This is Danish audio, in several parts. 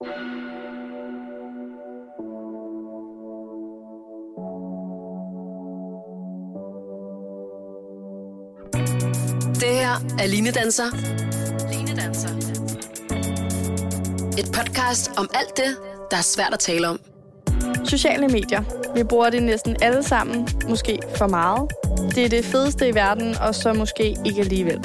Det her er Line Danser. Line Danser. Et podcast om alt det, der er svært at tale om. Sociale medier. Vi bruger det næsten alle sammen, måske for meget. Det er det fedeste i verden, og så måske ikke alligevel.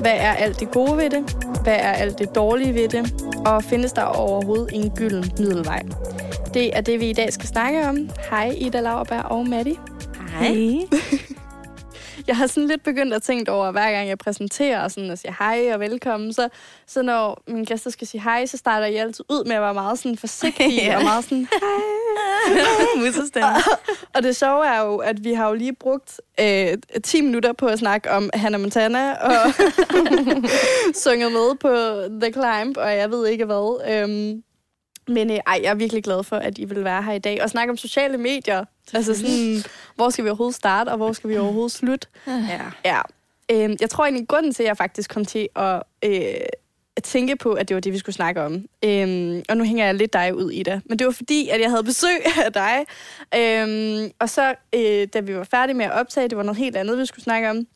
Hvad er alt det gode ved det? Hvad er alt det dårlige ved det? Og findes der overhovedet en gylden middelvej? Det er det, vi i dag skal snakke om. Hej Ida Lauerberg og Matti. Hej. Jeg har sådan lidt begyndt at tænke over, hver gang jeg præsenterer og, sådan, og siger hej og velkommen, så, så når mine gæster skal sige hej, så starter jeg altid ud med at være meget sådan forsigtig Ja. og meget sådan Musestemme. Og det sjove er jo, at vi har jo lige brugt øh, 10 minutter på at snakke om Hannah Montana, og sunget med på The Climb, og jeg ved ikke hvad. Øhm, men øh, ej, jeg er virkelig glad for, at I vil være her i dag og snakke om sociale medier. Altså sådan, hvor skal vi overhovedet starte, og hvor skal vi overhovedet slutte? Ja. Ja. Øhm, jeg tror egentlig, grunden til, at jeg faktisk kom til at øh, at tænke på, at det var det, vi skulle snakke om. Øhm, og nu hænger jeg lidt dig ud i det. Men det var fordi, at jeg havde besøg af dig. Øhm, og så, øh, da vi var færdige med at optage, det var noget helt andet, vi skulle snakke om.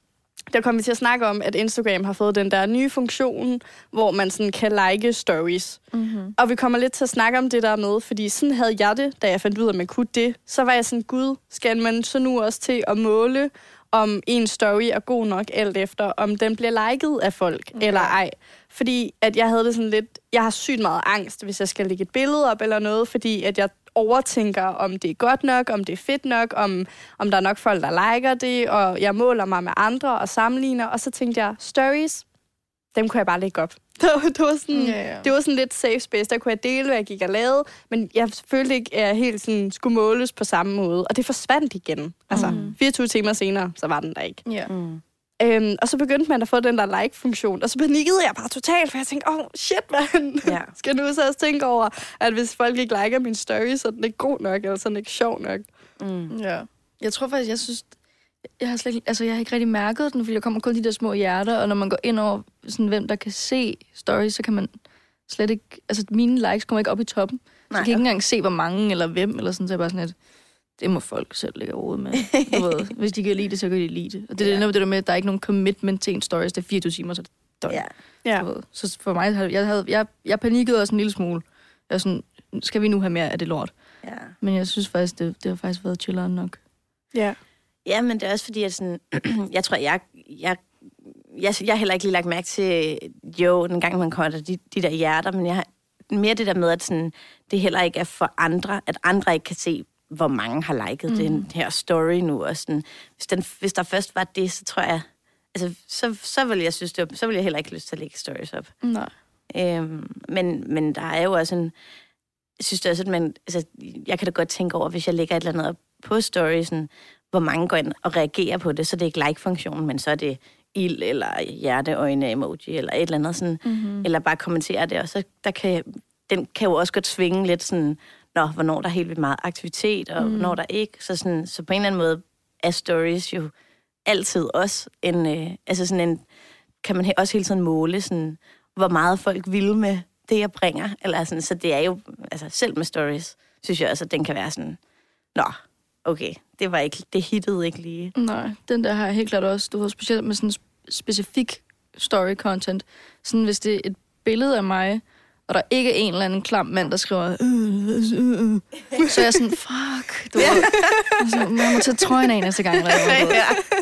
Der kom vi til at snakke om, at Instagram har fået den der nye funktion, hvor man sådan kan like stories. Mm-hmm. Og vi kommer lidt til at snakke om det der med, fordi sådan havde jeg det, da jeg fandt ud af, at man kunne det. Så var jeg sådan, gud, skal man så nu også til at måle, om en story er god nok alt efter, om den bliver liket af folk okay. eller ej. Fordi at jeg havde det sådan lidt, jeg har sygt meget angst, hvis jeg skal lægge et billede op eller noget, fordi at jeg overtænker, om det er godt nok, om det er fedt nok, om, om der er nok folk, der liker det, og jeg måler mig med andre og sammenligner, og så tænkte jeg, stories, dem kunne jeg bare lægge op. Det var, det var, sådan, Ja, ja. det var sådan lidt safe space. Der kunne jeg dele, hvad jeg gik og lavede, men jeg følte ikke, at jeg helt sådan skulle måles på samme måde. Og det forsvandt igen. Altså, Mm. 24 timer senere, så var den der ikke. Ja. Mm. Øhm, og så begyndte man at få den der like-funktion, og så panikkede jeg bare totalt, for jeg tænkte, åh, oh, shit, man. Ja. Skal nu så også tænke over, at hvis folk ikke liker min story, så er den ikke god nok, eller så er den ikke sjov nok. Mm. Ja. Jeg tror faktisk, jeg synes... Jeg har, slet ikke, altså, jeg har ikke rigtig mærket den, fordi der kommer kun de der små hjerter, og når man går ind over, sådan, hvem der kan se stories, så kan man slet ikke... Altså, mine likes kommer ikke op i toppen. Nej, så Nej, jeg kan ikke engang se, hvor mange eller hvem, eller sådan, så er jeg bare sådan lidt... Det må folk selv lægge råd med. Du ved, hvis de kan lide det, så kan de lide det. Og det er Ja. det der med, at der er ikke nogen commitment til en stories. Det er 24 timer, så det døgn. Ja. Ja. Så for mig, jeg, havde, jeg, jeg panikkede også en lille smule. Jeg var sådan, skal vi nu have mere af det lort? ja. Men jeg synes faktisk, det, det har faktisk været chilleren nok. Ja. Ja, men det er også fordi, at sådan, jeg tror, jeg, jeg, jeg, jeg har heller ikke lige lagt mærke til, jo, den gang man kommer der, de, de der hjerter, men jeg har mere det der med, at sådan, det heller ikke er for andre, at andre ikke kan se, hvor mange har liket mm. den her story nu. Og sådan, hvis, den, hvis der først var det, så tror jeg, altså, så, så ville jeg synes, det var, så ville jeg heller ikke lyst til at lægge stories op. Nej. Øhm, men, men der er jo også en... Jeg synes det også, at man... Altså, jeg kan da godt tænke over, hvis jeg lægger et eller andet op på storiesen, hvor mange går ind og reagerer på det, så det er ikke like-funktionen, men så er det ild, eller hjerteøjne emoji, eller et eller andet sådan, mm-hmm. eller bare kommentere det, og så der kan den kan jo også godt svinge lidt sådan, nå, hvornår der er helt vildt meget aktivitet, og mm. hvornår der ikke, så, sådan, så på en eller anden måde er stories jo altid også en, øh, altså sådan en, kan man også hele tiden måle sådan, hvor meget folk vil med det, jeg bringer, eller sådan, så det er jo, altså selv med stories, synes jeg også, at den kan være sådan, nå, okay, det var ikke, det hittede ikke lige. Nej, den der har jeg helt klart også, du ved, specielt med sådan sp- specifik story content. Sådan hvis det er et billede af mig, og der ikke er en eller anden klam mand, der skriver, øh, øh, øh, så er jeg sådan, fuck, du ved. Altså, jeg må tage trøjen af næste gang. Eller,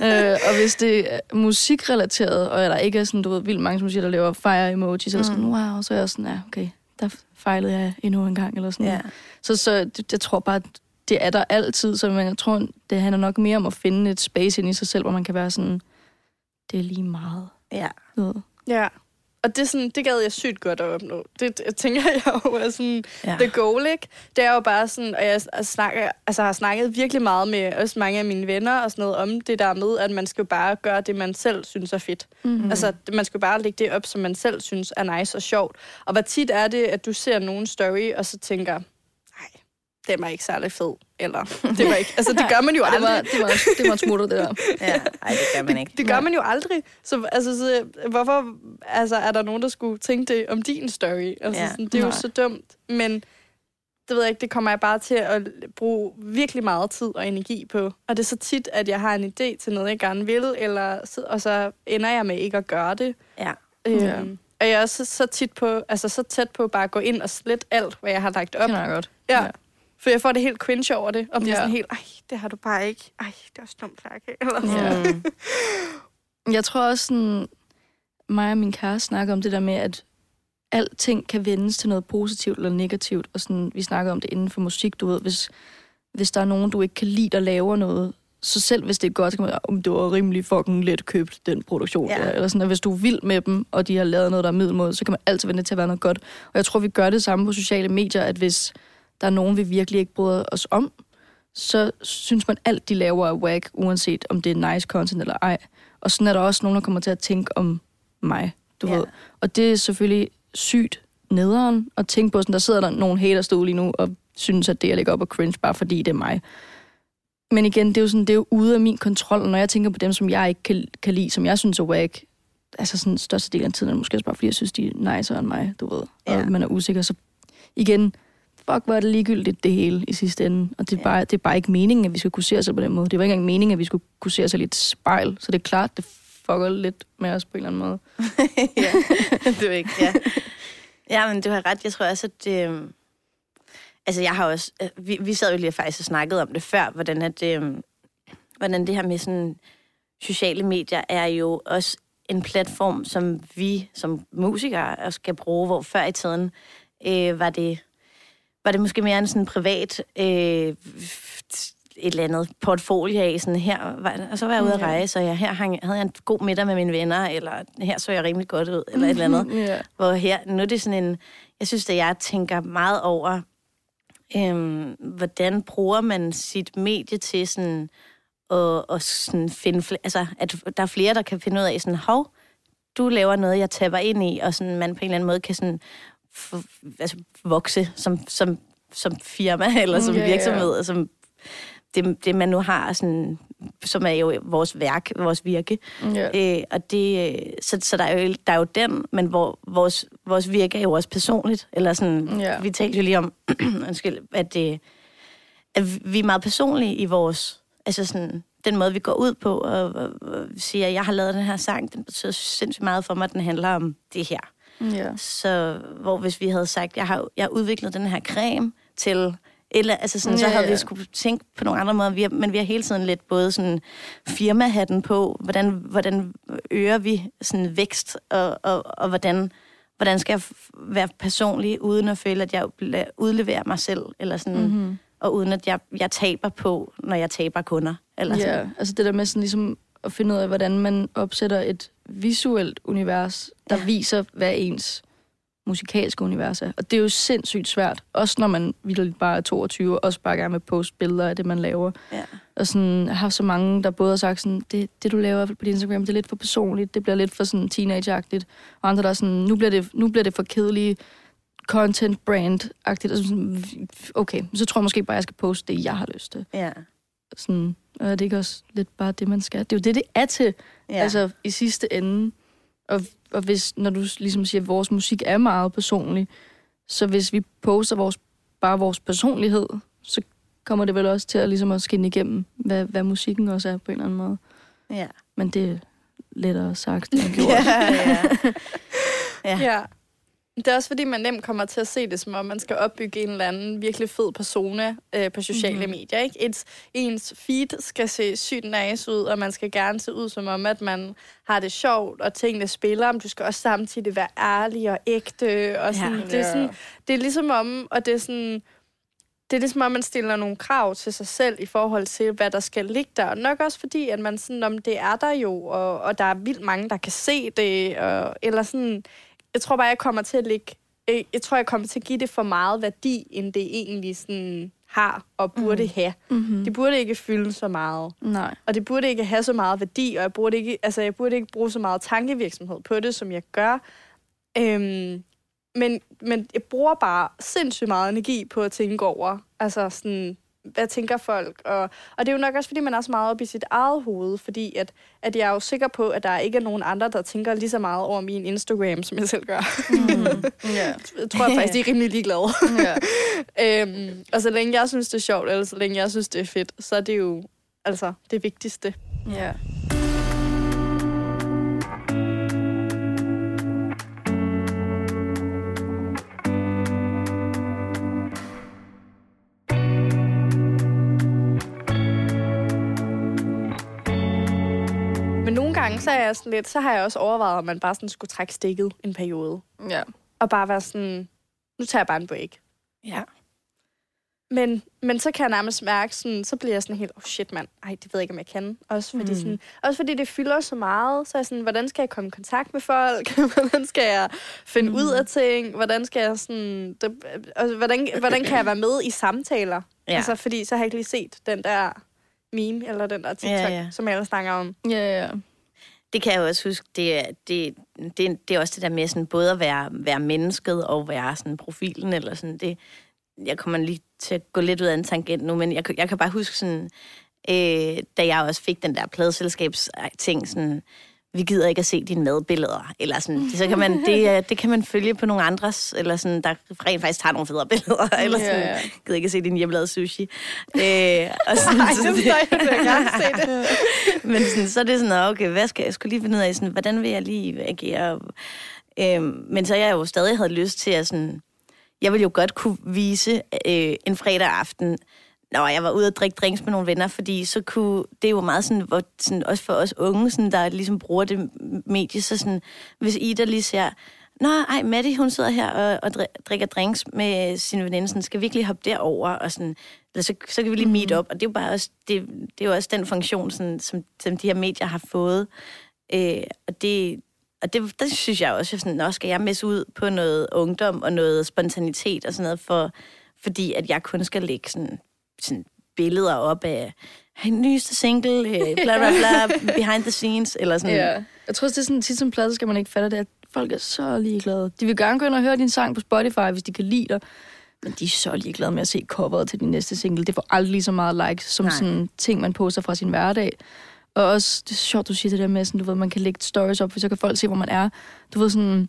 noget. øh, og hvis det er musikrelateret, og der ikke er sådan, du ved, vildt mange, som siger, der laver fire emojis, så jeg sådan, wow, så er jeg sådan, ja, okay, der fejlede jeg endnu en gang, eller sådan. Ja. Så, så jeg tror bare, det er der altid, så men jeg tror, det handler nok mere om at finde et space ind i sig selv, hvor man kan være sådan, det er lige meget. Ja. ved. Ja. Og det, er sådan, det gad jeg sygt godt at opnå. Det, det tænker jeg jo er sådan, Ja. the goal, ikke? Det er jo bare sådan, og jeg snakker, altså, har snakket virkelig meget med også mange af mine venner og sådan noget om det der med, at man skal jo bare gøre det, man selv synes er fedt. Mm. Altså, man skal jo bare lægge det op, som man selv synes er nice og sjovt. Og hvor tit er det, at du ser nogen story, og så tænker, den var ikke særlig fed. Eller, det var ikke, altså det gør man jo Det aldrig. var, det var, det var en smutter, det der. Ja, ej, det gør man ikke. Det gør man jo aldrig. Så, altså, så, hvorfor altså, er der nogen, der skulle tænke det om din story? Altså, Ja. sådan, det er jo Nej. så dumt. Men det ved jeg ikke, det kommer jeg bare til at bruge virkelig meget tid og energi på. Og det er så tit, at jeg har en idé til noget, jeg gerne vil, eller, så- og så ender jeg med ikke at gøre det. Ja. Øhm, Ja. Og jeg er også så, tit på, altså så tæt på bare at gå ind og slette alt, hvad jeg har lagt op. Kender jeg godt. Ja. Ja. For jeg får det helt cringe over det, og bliver Ja. sådan helt, ej, det har du bare ikke. Ej, det er også dumt, Lærke. Eller. Ja. Jeg tror også, sådan, mig og min kæreste snakker om det der med, at alting kan vendes til noget positivt eller negativt. Og sådan, vi snakker om det inden for musik, du ved. Hvis, hvis der er nogen, du ikke kan lide, der laver noget, så selv hvis det er godt, så kan man om det var rimelig fucking let købt, den produktion Ja. der. Eller sådan, at hvis du er vild med dem, og de har lavet noget, der er middelmåde, så kan man altid vende det til at være noget godt. Og jeg tror, vi gør det samme på sociale medier, at hvis der er nogen, vi virkelig ikke bryder os om, så synes man alt, de laver er whack, uanset om det er nice content eller ej. Og sådan er der også nogen, der kommer til at tænke om mig, du Ja. ja. ved. Og det er selvfølgelig sygt nederen at tænke på, sådan, der sidder der nogle haters derude lige nu, og synes, at det, jeg lægger op er cringe, bare fordi det er mig. Men igen, det er jo, sådan, det er jo ude af min kontrol, og når jeg tænker på dem, som jeg ikke kan, kan lide, som jeg synes er whack, altså sådan største del af tiden, er måske også bare fordi, jeg synes, de er nicer end mig, du ved. Ja. Og man er usikker, så igen, fuck, hvor er det ligegyldigt det hele i sidste ende. Og det er, bare, det er bare ikke meningen, at vi skal kunne se os på den måde. Det var ikke engang meningen, at vi skulle kunne se os i et spejl. Så det er klart, det fucker lidt med os på en eller anden måde. ja, det er ikke, ja. Ja, men du har ret. Jeg tror også, at... Øh, altså, jeg har også... øh, Vi, vi sad jo lige faktisk og snakkede om det før, hvordan, at, øh, hvordan det her med sådan... Sociale medier er jo også en platform, som vi som musikere også skal bruge, hvor før i tiden øh, var det var det måske mere en sådan privat øh, et eller andet portfolio af, sådan her, var, og så var jeg ude at rejse, og jeg, her hang, havde jeg en god middag med mine venner, eller her så jeg rimelig godt ud, eller et eller andet. Ja. Hvor her, nu er det sådan en, jeg synes, at jeg tænker meget over, øhm, hvordan bruger man sit medie til sådan, at, at sådan finde, altså, at der er flere, der kan finde ud af sådan, hov, du laver noget, jeg tapper ind i, og sådan, man på en eller anden måde kan sådan, altså, vokse som, som, som firma, eller som ja. virksomhed, og som det, det, man nu har, sådan, som er jo vores værk, vores virke. Ja. Øh, og det, øh, så, så der, er jo, der er jo den, men hvor vores, vores virke er jo også personligt. Eller sådan, Ja. vi talte jo lige om, undskyld, at, øh, at vi er meget personlige i vores, altså sådan, den måde, vi går ud på, og, og, og siger, jeg har lavet den her sang, den betyder sindssygt meget for mig, at den handler om det her. Ja. Så hvor hvis vi havde sagt, jeg har, jeg har udviklet den her creme til... Eller, altså sådan, så Ja, havde vi ja. skulle tænke på nogle andre måder. Vi har, men vi har hele tiden lidt både sådan firmahatten på, hvordan, hvordan øger vi sådan vækst, og, og, og hvordan, hvordan skal jeg være personlig, uden at føle, at jeg udleverer mig selv, eller sådan, Mhm. mm-hmm. og uden at jeg, jeg taber på, når jeg taber kunder. Eller Ja, sådan. altså det der med sådan ligesom at finde ud af, hvordan man opsætter et visuelt univers, der Ja. viser, hvad ens musikalske univers er. Og det er jo sindssygt svært, også når man vildt bare er 22, og også bare gerne vil poste billeder af det, man laver. Ja. Og sådan, jeg har så mange, der både har sagt sådan, det, det du laver på din Instagram, det er lidt for personligt, det bliver lidt for sådan teenage-agtigt. Og andre der er sådan, nu bliver det, nu bliver det for kedeligt content brand-agtigt. Og sådan, okay, så tror jeg måske bare, jeg skal poste det, jeg har lyst til. Ja. Sådan, og er det ikke også lidt bare det, man skal? Det er jo det, det er til, Ja. ja. altså i sidste ende. Og, og hvis, når du ligesom siger, at vores musik er meget personlig, så hvis vi poster vores, bare vores personlighed, så kommer det vel også til at, ligesom at skinne igennem, hvad, hvad musikken også er på en eller anden måde. ja. Men det er lettere sagt end gjort. ja, ja. Ja. Ja. Det er også fordi, man nemt kommer til at se det, som om man skal opbygge en eller anden virkelig fed persona øh, på sociale Mhm. mm-hmm. medier. Ikke? Et, ens feed skal se sygt nice ud, og man skal gerne se ud som om, at man har det sjovt, og tingene spiller, men du skal også samtidig være ærlig og ægte. Og sådan, Ja. det, er sådan, det er ligesom om, og det er sådan... Det er ligesom om, man stiller nogle krav til sig selv i forhold til, hvad der skal ligge der. Og nok også fordi, at man sådan, om det er der jo, og, og der er vildt mange, der kan se det. Og, eller sådan, jeg tror bare, jeg kommer til at lægge, øh, jeg tror, jeg kommer til at give det for meget værdi, end det egentlig sådan har og burde mm. have. Mm-hmm. Det burde ikke fylde så meget. Nej. Og det burde ikke have så meget værdi, og jeg burde ikke, altså, jeg burde ikke bruge så meget tankevirksomhed på det, som jeg gør. Øhm, men, men jeg bruger bare sindssygt meget energi på at tænke over, altså sådan, hvad tænker folk? Og, og det er jo nok også, fordi man er så meget op i sit eget hoved, fordi at, at jeg er jo sikker på, at der ikke er nogen andre, der tænker lige så meget over min Instagram, som jeg selv gør. Mm. Jeg tror jeg faktisk, de er rimelig ligeglade. ja. øhm, og så længe jeg synes, det er sjovt, eller så længe jeg synes, det er fedt, så er det jo altså det vigtigste. ja. Men så, er jeg sådan lidt, så har jeg også overvejet, om man bare sådan skulle trække stikket en periode. ja. Og bare være sådan, nu tager jeg bare en break. Ja. Men, men så kan jeg nærmest mærke, sådan, så bliver jeg sådan helt, oh shit mand, ej, det ved jeg ikke, om jeg kan. Også fordi, mm. sådan, også fordi det fylder så meget, så er jeg sådan, hvordan skal jeg komme i kontakt med folk? hvordan skal jeg finde mm. ud af ting? Hvordan skal jeg sådan, det, altså, hvordan, hvordan kan jeg være med i samtaler? Ja. Altså, fordi så har jeg ikke lige set den der meme, eller den der TikTok, Ja, ja, ja. ja. som jeg ellers snakker om. Ja, ja. Det kan jeg også huske, det, er- det, det, det er også det der med sådan, både at være, være mennesket og være sådan profilen, eller sådan det. Jeg kommer lige til at gå lidt ud af en tangent nu, men jeg, jeg kan bare huske sådan, øh, da jeg også fik den der pladeselskabs-ting, sådan, vi gider ikke at se dine madbilleder, eller sådan, det, så kan man, det, det kan man følge på nogle andres, eller sådan, der rent faktisk tager nogle federe billeder, eller sådan, Ja, ja. gider ikke at se din hjemmelavede sushi. Øh, og sådan, Ej, så det jeg, jeg gerne se det. men sådan, så er det sådan, okay, hvad skal jeg skulle lige finde ud af, sådan, hvordan vil jeg lige agere? Øhm, men så jeg jo stadig havde lyst til at sådan, jeg ville jo godt kunne vise øh, en fredag aften, når jeg var ude og drikke drinks med nogle venner, fordi så kunne, det er jo meget sådan, hvor, sådan også for os unge, sådan, der ligesom bruger det medie, så sådan, hvis Ida lige ser, Nå, ej, Maddie, hun sidder her og, og dri- drikker drinks med sin veninde, sådan, skal vi ikke lige hoppe derover? Og sådan, eller så, så kan vi lige meet op, og det er jo bare også, det, det er jo også den funktion, sådan, som, som de her medier har fået, øh, og det, og det, der synes jeg også, sådan, nå, skal jeg messe ud på noget ungdom og noget spontanitet og sådan noget, for, fordi at jeg kun skal lægge sådan, sådan billeder op af en nyeste single, øh, bla bla bla, behind the scenes, eller sådan. Ja. Jeg tror også, det er sådan, tit som plade, skal man ikke fatte det, at folk er så ligeglade. De vil gerne gå ind og høre din sang på Spotify, hvis de kan lide dig. Men de er så ligeglade med at se coveret til din næste single. Det får aldrig lige så meget likes, som Nej. sådan ting, man poster fra sin hverdag. Og også, det er sjovt, du siger det der med, sådan, du ved, man kan lægge stories op, for så kan folk se, hvor man er. Du ved sådan,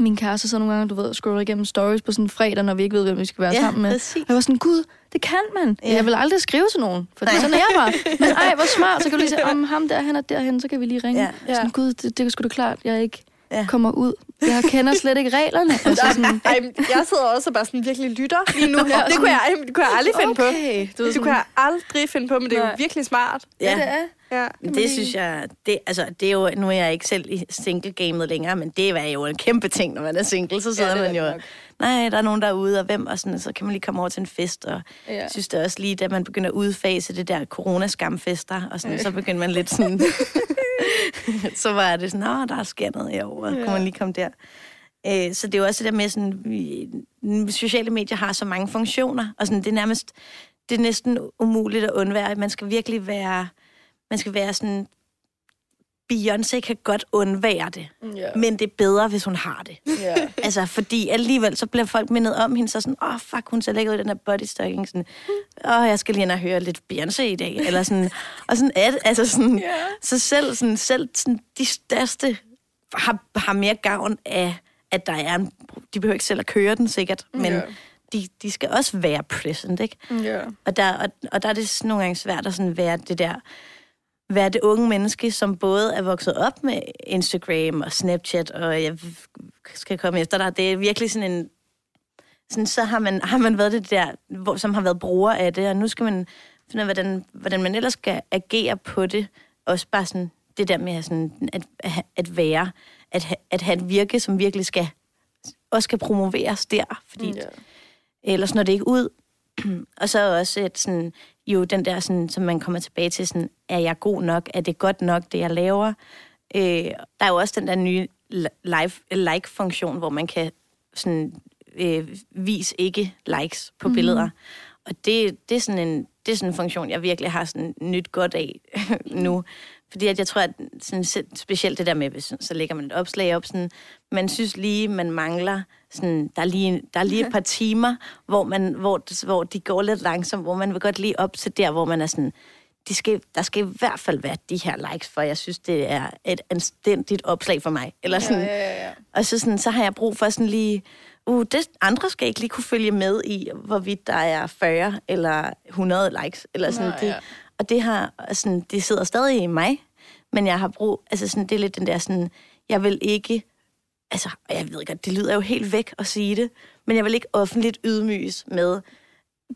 min kæreste så nogle gange, du ved, scroller igennem stories på sådan en fredag, når vi ikke ved, hvem vi skal være Ja, sammen med. præcis. Og jeg var sådan, gud, det kan man. Ja. Ja. Jeg vil aldrig skrive til nogen, for Nej. sådan er jeg bare. Men ej, hvor smart, så kan du lige sige, om ham der, han er derhen, så kan vi lige ringe. Ja. Ja. Sådan, gud, det, det er sgu da klart, jeg ikke Ja. ja. kommer ud. Jeg kender slet ikke reglerne. Altså sådan, Ej, jeg sidder også og bare sådan virkelig lytter lige nu. det, kunne jeg, det kunne jeg aldrig finde på. okay. Du, ved Det kunne jeg aldrig finde på, men det er jo virkelig smart. Ja. det er. Ja. Det synes jeg, det, altså, det er jo, nu er jeg ikke selv i single-gamet længere, men det er jo en kæmpe ting, når man er single, så sidder er man jo, nok. nej, der er nogen, der er ude, og hvem, og sådan, så kan man lige komme over til en fest, og Ja. jeg synes det også lige, da man begynder at udfase det der coronaskamfester, og sådan, så begynder man lidt sådan, så var det sådan, åh, der sker noget herovre, ja. kan man lige komme der. Øh, Så det er jo også det der med, sådan, sociale medier har så mange funktioner, og sådan, det er nærmest, det er næsten umuligt at undvære. Man skal virkelig være, man skal være sådan, Beyoncé kan godt undvære det, Ja. men det er bedre, hvis hun har det. Ja. Altså, fordi alligevel, så bliver folk mindet om hende, så sådan, åh, oh, fuck, hun ser lækker ud i den her bodystocking, sådan, åh, oh, jeg skal lige ind og høre lidt Beyoncé i dag, eller sådan, og sådan, at, altså sådan, Ja. så selv, sådan, selv sådan, de største har, har mere gavn af, at der er en, de behøver ikke selv at køre den sikkert, men Ja. de, de skal også være present, ikke? ja. Og der, og, og der er det sådan nogle gange svært at sådan være det der, være det unge menneske, som både er vokset op med Instagram og Snapchat, og jeg skal komme efter dig. Det er virkelig sådan en... Sådan, så har man, har man været det der, hvor, som har været bruger af det, og nu skal man finde ud af, hvordan, hvordan man ellers skal agere på det. Også bare sådan det der med sådan, at, at være, at, at have et virke, som virkelig skal, også skal promoveres der, fordi ja. ellers når det ikke ud. og så også et sådan, jo den der, sådan, som man kommer tilbage til, sådan, er jeg god nok? Er det godt nok, det jeg laver? Øh, der er jo også den der nye like-funktion, hvor man kan sådan, øh, vise ikke likes på mm. billeder. Og det, det, er sådan en, det er sådan en funktion, jeg virkelig har sådan nyt godt af nu. Fordi at jeg tror, at sådan, specielt det der med, hvis så lægger man et opslag op, sådan, man synes lige, man mangler, sådan, der, er lige, der er lige et par timer, hvor, man, hvor, hvor de går lidt langsomt, hvor man vil godt lige op til der, hvor man er sådan, de skal, der skal i hvert fald være de her likes, for jeg synes, det er et anstændigt opslag for mig. Eller sådan, Ja, ja, ja. og så, sådan, så har jeg brug for sådan lige, uh, det, andre skal ikke lige kunne følge med i, hvorvidt der er 40 eller 100 likes. Eller sådan, Nå, det, ja. Og det, har, sådan, det sidder stadig i mig, men jeg har brug, altså sådan, det er lidt den der sådan, jeg vil ikke, altså, jeg ved godt, det lyder jo helt væk at sige det, men jeg vil ikke offentligt ydmyges med,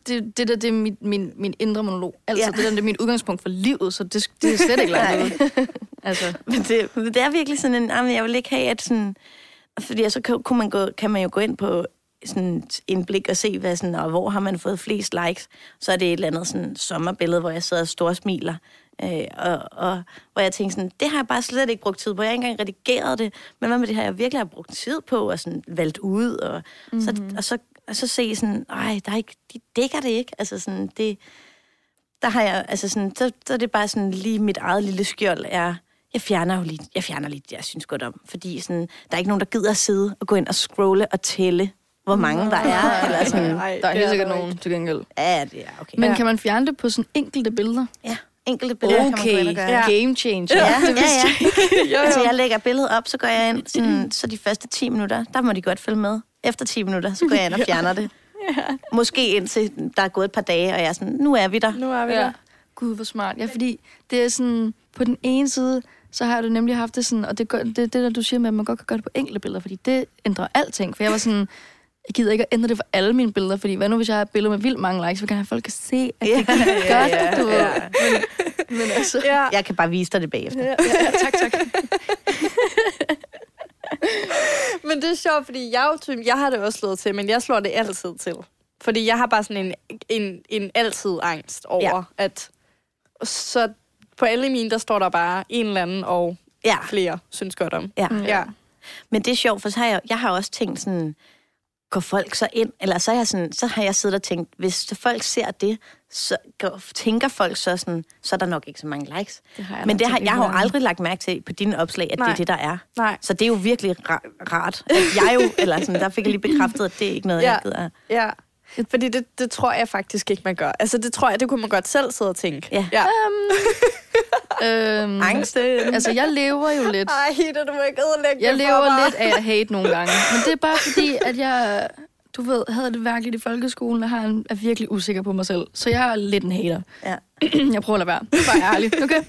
Det, det der, det er min, min, min indre monolog. Altså, Ja. det der, det er mit udgangspunkt for livet, så det, det er slet ikke langt ud. Altså, Men det, men det er virkelig sådan en, jamen, jeg vil ikke have, at sådan, fordi så kan, kunne man, gå, kan man jo gå ind på sådan indblik og se, hvad sådan, og hvor har man fået flest likes. Så er det et eller andet sådan sommerbillede, hvor jeg sidder og storsmiler. Øh, og, og, hvor jeg tænker sådan, det har jeg bare slet ikke brugt tid på. Jeg har ikke engang redigeret det. Men hvad med det her, jeg virkelig har brugt tid på og sådan valgt ud. Og, mm-hmm. så, og, så, og så se sådan, ej, der er ikke, de dækker det ikke. Altså sådan, det, der har jeg, altså sådan, så, så er det bare sådan lige mit eget lille skjold er, jeg fjerner jo lige, jeg fjerner lige det, jeg synes godt om. Fordi sådan, der er ikke nogen, der gider at sidde og gå ind og scrolle og tælle, hvor mange der er. Eller sådan, Ej, der er helt sikkert nogen til gengæld. ja, det er okay. Men Ja. kan man fjerne det på sådan enkelte billeder? ja, enkelte billeder kan man gå ind og gøre. Ja. game changer. Ja, ja, ja. jo, jo. Altså, jeg lægger billedet op, så går jeg ind, sådan, så de første 10 minutter, der må de godt følge med. Efter 10 minutter, så går jeg ind og fjerner det. Måske indtil der er gået et par dage, og jeg er sådan, nu er vi der. Nu er vi Ja. der. Gud, hvor smart. Ja, fordi det er sådan, på den ene side, så har det nemlig haft det sådan, og det, gør, det, det der, du siger med, at man godt kan gøre det på enkelte billeder, fordi det ændrer alting. For jeg var sådan, jeg gider ikke at ændre det for alle mine billeder, fordi hvad nu, hvis jeg har et billede med vildt mange likes, så kan jeg, folk kan se, at det Ja, gik ja, godt, ja, du ja. Men, men altså, Ja. Jeg kan bare vise dig det bagefter. Ja, ja, tak, tak. men det er sjovt, fordi jeg, jo jeg har det også slået til, men jeg slår det altid til. Fordi jeg har bare sådan en, en, en altid angst over, Ja. ja. at så på alle mine, der står der bare en eller anden og Ja, flere synes godt om. ja. Ja. Men det er sjovt, for så har jeg, jeg har også tænkt sådan, går folk så ind? Eller så, er jeg sådan, så har jeg siddet og tænkt, hvis folk ser det, så går, tænker folk så sådan, så er der nok ikke så mange likes. det har jeg Men det har, jeg har jo aldrig lagt mærke til på dine opslag, at Nej. det er det, der er. Nej. Så det er jo virkelig ra- rart. At jeg jo, eller sådan, der fik jeg lige bekræftet, at det er ikke noget, Ja. jeg gider. Ja. Fordi det, det tror jeg faktisk ikke, man gør. Altså, det tror jeg, det kunne man godt selv sidde og tænke. Ja. ja. Øhm, Angsten. altså, jeg lever jo lidt. Ej, Ida, du må ikke ødelægge Jeg lever mig. lidt af at hate nogle gange. Men det er bare fordi, at jeg, du ved, havde det værkeligt i folkeskolen, og har en, er virkelig usikker på mig selv. Så jeg er lidt en hater. Ja. jeg prøver at lade være. Bare ærlig, okay?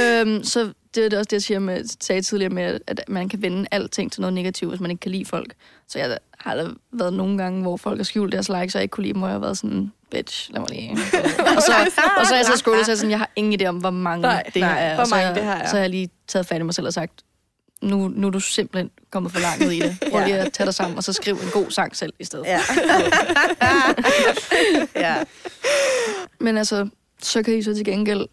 øhm, så det er også det, jeg siger med, sagde tidligere med, at man kan vende alting til noget negativt, hvis man ikke kan lide folk. Så jeg har der været nogle gange, hvor folk har skjult deres likes, og jeg ikke kunne lide dem, hvor jeg har været sådan, bitch, lad mig lige. og, så, og så er jeg så scrollet, så jeg sådan, jeg har ingen idé om, hvor mange Nej, det her nej, er. hvor så, mange jeg- det her er. Så har jeg lige taget fat i mig selv og sagt, nu, nu er du simpelthen kommet for langt ud i det. Prøv lige at tage dig sammen, og så skriv en god sang selv i stedet. Ja. ja. Men altså, så kan I så til gengæld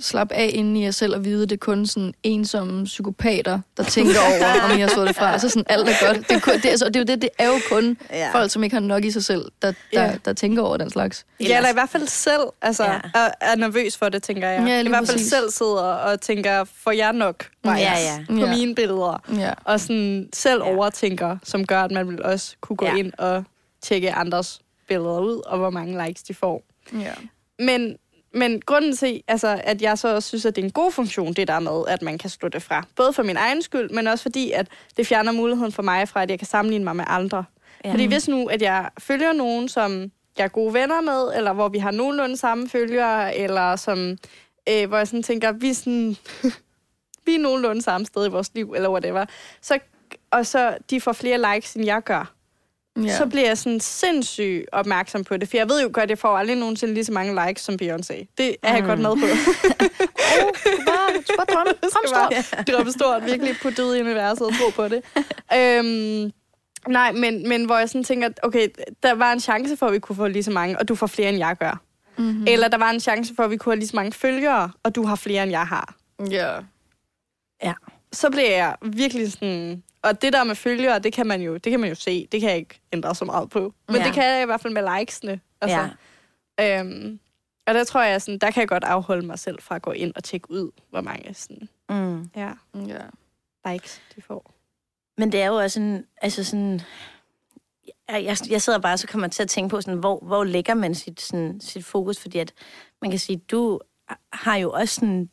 slappe af inde i jer selv og vide, at det er kun sådan ensomme psykopater, der tænker over, om I har det fra. Altså sådan alt er godt. Det er, kun, det, altså, det er jo det, det er jo kun Ja. folk, som ikke har nok i sig selv, der, der, Ja. der tænker over den slags. Ja, eller i hvert fald selv altså, Ja. er, er nervøs for det, tænker jeg. Ja, I hvert fald præcis. selv sidder og tænker, får jeg nok bias Ja, ja. på Ja. mine billeder? Ja. Og sådan selv Ja. overtænker, som gør, at man vil også kunne gå ja. ind og tjekke andres billeder ud, og hvor mange likes de får. Ja. Men, men grunden til, altså, at jeg så også synes, at det er en god funktion, det der med, at man kan slå det fra. Både for min egen skyld, men også fordi, at det fjerner muligheden for mig fra, at jeg kan sammenligne mig med andre. Ja. Fordi hvis nu, at jeg følger nogen, som jeg er gode venner med, eller hvor vi har nogenlunde samme følgere, eller som, øh, hvor jeg sådan tænker, vi er, sådan, vi er nogenlunde samme sted i vores liv, eller whatever, så, og så de får flere likes, end jeg gør, Ja. ja. så bliver jeg sådan sindssygt opmærksom på det. For jeg ved jo godt, at jeg får aldrig nogensinde lige så mange likes som Beyoncé. Det er jeg Mm. godt med på. du bare, du bare drømme. Skal stort. drømme stort, virkelig putte ud i universet og tro på det. øhm, nej, men, men hvor jeg sådan tænker, okay, der var en chance for, at vi kunne få lige så mange, og du får flere, end jeg gør. Mm-hmm. Mm. Eller der var en chance for, at vi kunne have lige så mange følgere, og du har flere, end jeg har. Ja. Så bliver jeg virkelig sådan... Og det der med følgere, det kan man jo, det kan man jo se. Det kan jeg ikke ændre så meget på. Men Ja. det kan jeg i hvert fald med likesene. Altså, Ja. Øhm, Og der tror jeg, sådan, der kan jeg godt afholde mig selv fra at gå ind og tjekke ud, hvor mange sådan, Mm. ja, Ja. likes de får. Men det er jo også en, altså sådan, jeg, jeg, jeg sidder bare, så kommer til at tænke på, sådan, hvor, hvor lægger man sit, sådan, sit fokus, fordi at man kan sige, du har jo også sådan,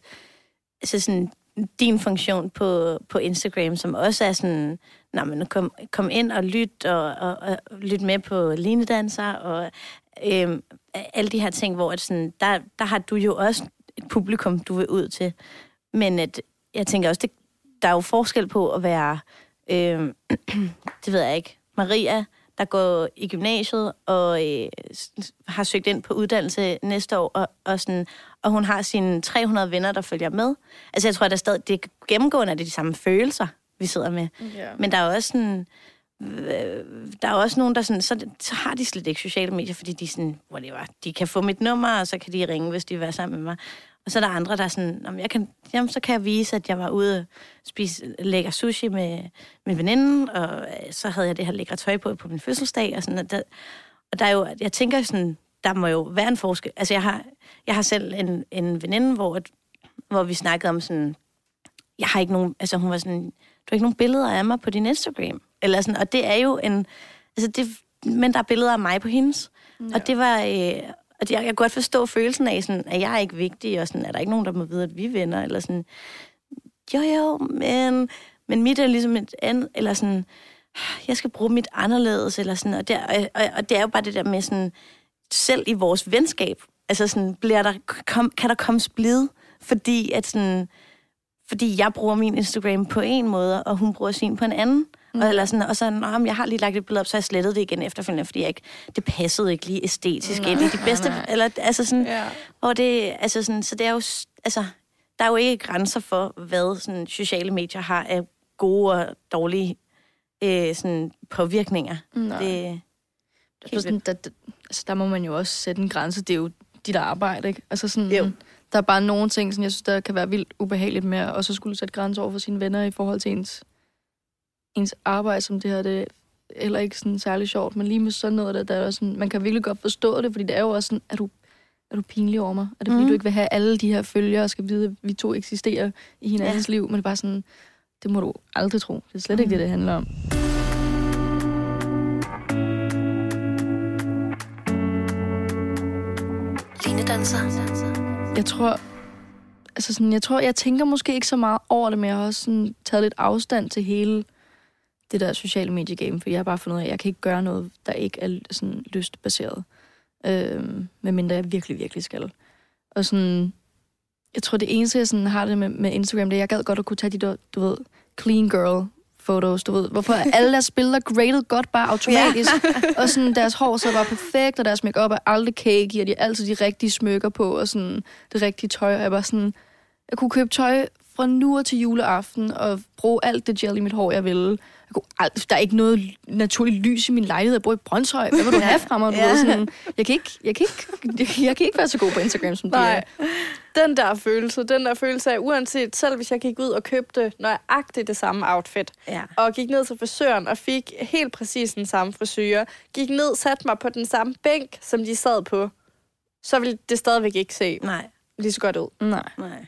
altså sådan, din funktion på, på Instagram, som også er sådan, når men kom, kom ind og lyt, og, og, og lyt med på linedanser, og øhm, alle de her ting, hvor at sådan, der, der har du jo også et publikum, du vil ud til. Men at, jeg tænker også, det, der er jo forskel på at være, øh, det ved jeg ikke, Maria, der går i gymnasiet og øh, har søgt ind på uddannelse næste år, og, og, sådan, og hun har sine 300 venner, der følger med. Altså jeg tror, at der stadig, det er gennemgående, at det er de samme følelser, vi sidder med. Ja. Men der er også sådan, øh, der er også nogen, der sådan, så, så har de slet ikke sociale medier, fordi de sådan, whatever, de kan få mit nummer, og så kan de ringe, hvis de vil være sammen med mig. Og så er der andre, der er sådan, "Nå, men jeg kan, jamen, så kan jeg vise, at jeg var ude og spise lækker sushi med min veninde, og øh, så havde jeg det her lækre tøj på på min fødselsdag, og sådan, og der, og der er jo, jeg tænker sådan, der må jo være en forskel. Altså, jeg har, jeg har selv en, en veninde, hvor, at- hvor vi snakkede om sådan, jeg har ikke nogen, altså hun var sådan, du har ikke nogen billeder af mig på din Instagram. Eller sådan, og det er jo en, altså det, men der er billeder af mig på hendes. Ja. Og det var, øh, og jeg, jeg kan godt forstå følelsen af, sådan, at jeg er ikke vigtig, og sådan, er der ikke nogen, der må vide, at vi er venner, eller sådan, jo jo, men, men mit er ligesom et andet, eller sådan, jeg skal bruge mit anderledes, eller sådan, og, der, og, og, og det er jo bare det der med sådan, selv i vores venskab, altså sådan, bliver der, kom, kan der komme splid, fordi at sådan, fordi jeg bruger min Instagram på en måde, og hun bruger sin på en anden. Mm. Og, eller sådan, og så, Nå, jeg har lige lagt et billede op, så jeg slettet det igen efterfølgende, fordi jeg ikke, det passede ikke lige æstetisk Nej, ind i de bedste, nej, nej. eller altså sådan, Ja. og det, altså sådan, så det er jo, altså, der er jo ikke grænser for, hvad sådan, sociale medier har af gode og dårlige øh, sådan, påvirkninger. Nej. Det, Altså, sådan, der, altså, der må man jo også sætte en grænse. Det er jo dit arbejde, ikke? Altså sådan, Jo. der er bare nogle ting, som jeg synes, der kan være vildt ubehageligt med, og så skulle sætte grænser over for sine venner i forhold til ens, ens arbejde, som det her, det er heller ikke sådan særlig sjovt, men lige med sådan noget, der, der er sådan, man kan virkelig godt forstå det, fordi det er jo også sådan, er du, er du pinlig over mig? Er det fordi, mm. du ikke vil have alle de her følgere, og skal vide, at vi to eksisterer i hinandens ja. liv? Men det er bare sådan, det må du aldrig tro. Det er slet mm. ikke det, det handler om. Danser. Jeg tror, altså sådan, jeg tror, jeg tænker måske ikke så meget over det, men jeg har også sådan taget lidt afstand til hele det der sociale mediegame, for jeg har bare fundet ud af, at jeg kan ikke gøre noget, der ikke er sådan lystbaseret. Øhm, medmindre jeg virkelig, virkelig skal. Og sådan, jeg tror, det eneste, jeg sådan har det med, med Instagram, det er, at jeg gad godt at kunne tage de der, du ved, clean girl photos, du ved. Hvorfor alle deres billeder graded godt bare automatisk? Ja. og sådan, deres hår så bare perfekt, og deres makeup er aldrig cakey, og de har altid de rigtige smykker på, og sådan det rigtige tøj. Og jeg bare sådan, jeg kunne købe tøj fra nu og til juleaften, og bruge alt det gel i mit hår, jeg ville. Jeg kunne der er ikke noget naturligt lys i min lejlighed. Jeg bor i Brøndshøj. Hvad vil du have fra mig? Du Ja. ved, sådan, jeg, kan ikke, jeg, kan ikke, jeg, jeg kan ikke være så god på Instagram, som de er. Nej, den der følelse, den der følelse af, uanset selv hvis jeg gik ud og købte nøjagtigt det samme outfit, ja. og gik ned til frisøren og fik helt præcis den samme frisyr, gik ned, satte mig på den samme bænk, som de sad på, så ville det stadigvæk ikke se Nej, lige så godt ud. Nej. nej.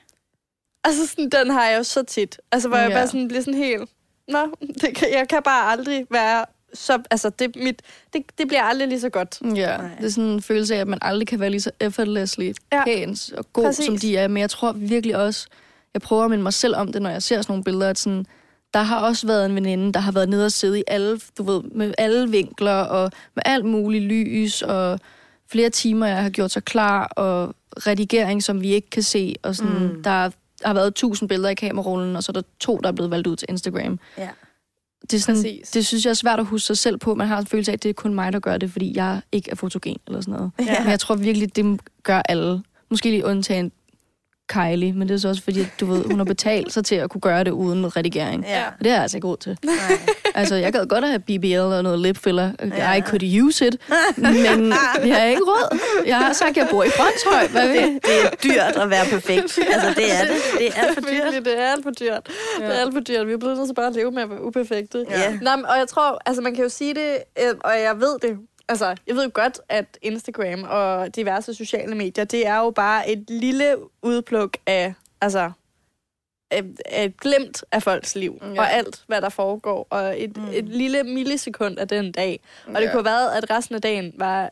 Altså sådan, den har jeg jo så tit. Altså, hvor jeg Ja. bare sådan bliver sådan helt... Nå, det kan, jeg kan bare aldrig være så... Altså, det, mit, det, det bliver aldrig lige så godt. Ja, Nej. det er sådan en følelse af, at man aldrig kan være lige så effortlessly Ja. pæn og god, Præcis. som de er. Men jeg tror virkelig også, jeg prøver at minde mig selv om det, når jeg ser sådan nogle billeder, at sådan, der har også været en veninde, der har været nede og sidde i alle, du ved, med alle vinkler og med alt muligt lys og flere timer, jeg har gjort sig klar og redigering, som vi ikke kan se. Og sådan, Mm. mm. der har været tusind billeder i kamerarullen, og så er der to, der er blevet valgt ud til Instagram. Ja. Det, er sådan, Præcis. det synes jeg er svært at huske sig selv på. Man har en følelse af, at det er kun mig, der gør det, fordi jeg ikke er fotogen eller sådan noget. Ja. Men jeg tror virkelig, det gør alle. Måske lige undtagen Kylie, men det er så også fordi, at, du ved, hun har betalt sig til at kunne gøre det uden redigering. Ja. Og det er jeg altså ikke råd til. Nej. Altså, jeg gad godt at have BBL og noget lip filler. Ja. I could use it. Men jeg har ikke råd. Jeg har sagt, at jeg bor i Brøndshøj. Hvad Det, det er dyrt at være perfekt. Altså, det er det. Det er alt for dyrt. Virkelig, det er alt for dyrt. Ja. Det er alt for dyrt. Vi er blevet nødt til bare at leve med at være uperfekte. Ja. Nå, men- og jeg tror, altså man kan jo sige det, øh, og jeg ved det altså, jeg ved jo godt, at Instagram og diverse sociale medier, det er jo bare et lille udpluk af, altså, et, et glimt af folks liv, Ja. ja. og alt, hvad der foregår, og et, mm. et lille millisekund af den dag. Og det Ja. kunne have været, at resten af dagen var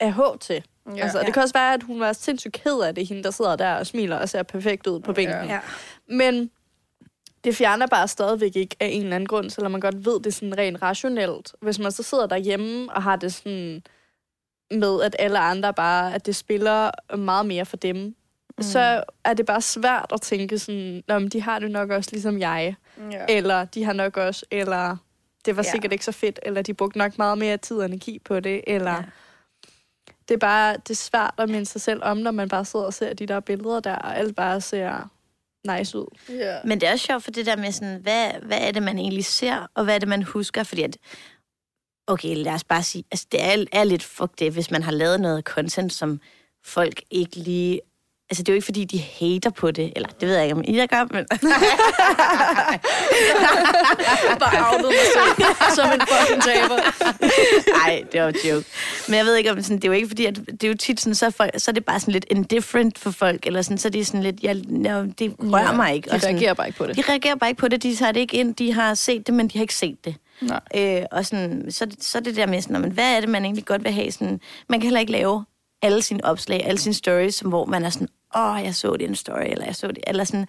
af til. Ja. Altså, Ja. det kan også være, at hun var sindssygt ked af det, hende, der sidder der og smiler og ser perfekt ud på bænken. Ja. Men det fjerner bare stadigvæk ikke af en eller anden grund, selvom man godt ved det sådan rent rationelt. Hvis man så sidder derhjemme og har det sådan med, at alle andre bare, at det spiller meget mere for dem, mm. så er det bare svært at tænke sådan, men de har det nok også ligesom jeg, Ja. eller de har nok også, eller det var Ja. sikkert ikke så fedt, eller de brugte nok meget mere tid og energi på det, eller... Ja. Det er bare det er svært at minde sig selv om, når man bare sidder og ser de der billeder der, og alt bare ser nice ud. Ja. Men det er også sjovt for det der med sådan, hvad, hvad er det, man egentlig ser, og hvad er det, man husker? Fordi at, okay, lad os bare sige, altså det er, er lidt fuck det, hvis man har lavet noget content, som folk ikke lige... Altså, det er jo ikke, fordi de hater på det, eller det ved jeg ikke, om I der gør, men... bare outet mig selv som en fucking taber. Nej, det var en joke. Men jeg ved ikke, om sådan, det er jo ikke fordi, at det er jo tit sådan, så er, folk, så er det bare sådan lidt indifferent for folk, eller sådan, så er det sådan lidt, jeg, jeg, det rører Ja, mig ikke. De og sådan, reagerer bare ikke på det. de reagerer bare ikke på det, de tager det ikke ind, de har set det, men de har ikke set det. Nej. Øh, og sådan, så, så er det der med sådan, men hvad er det, man egentlig godt vil have? Sådan, man kan heller ikke lave alle sine opslag, alle sine stories, som, hvor man er sådan, åh, jeg så din story, eller jeg så det, eller sådan.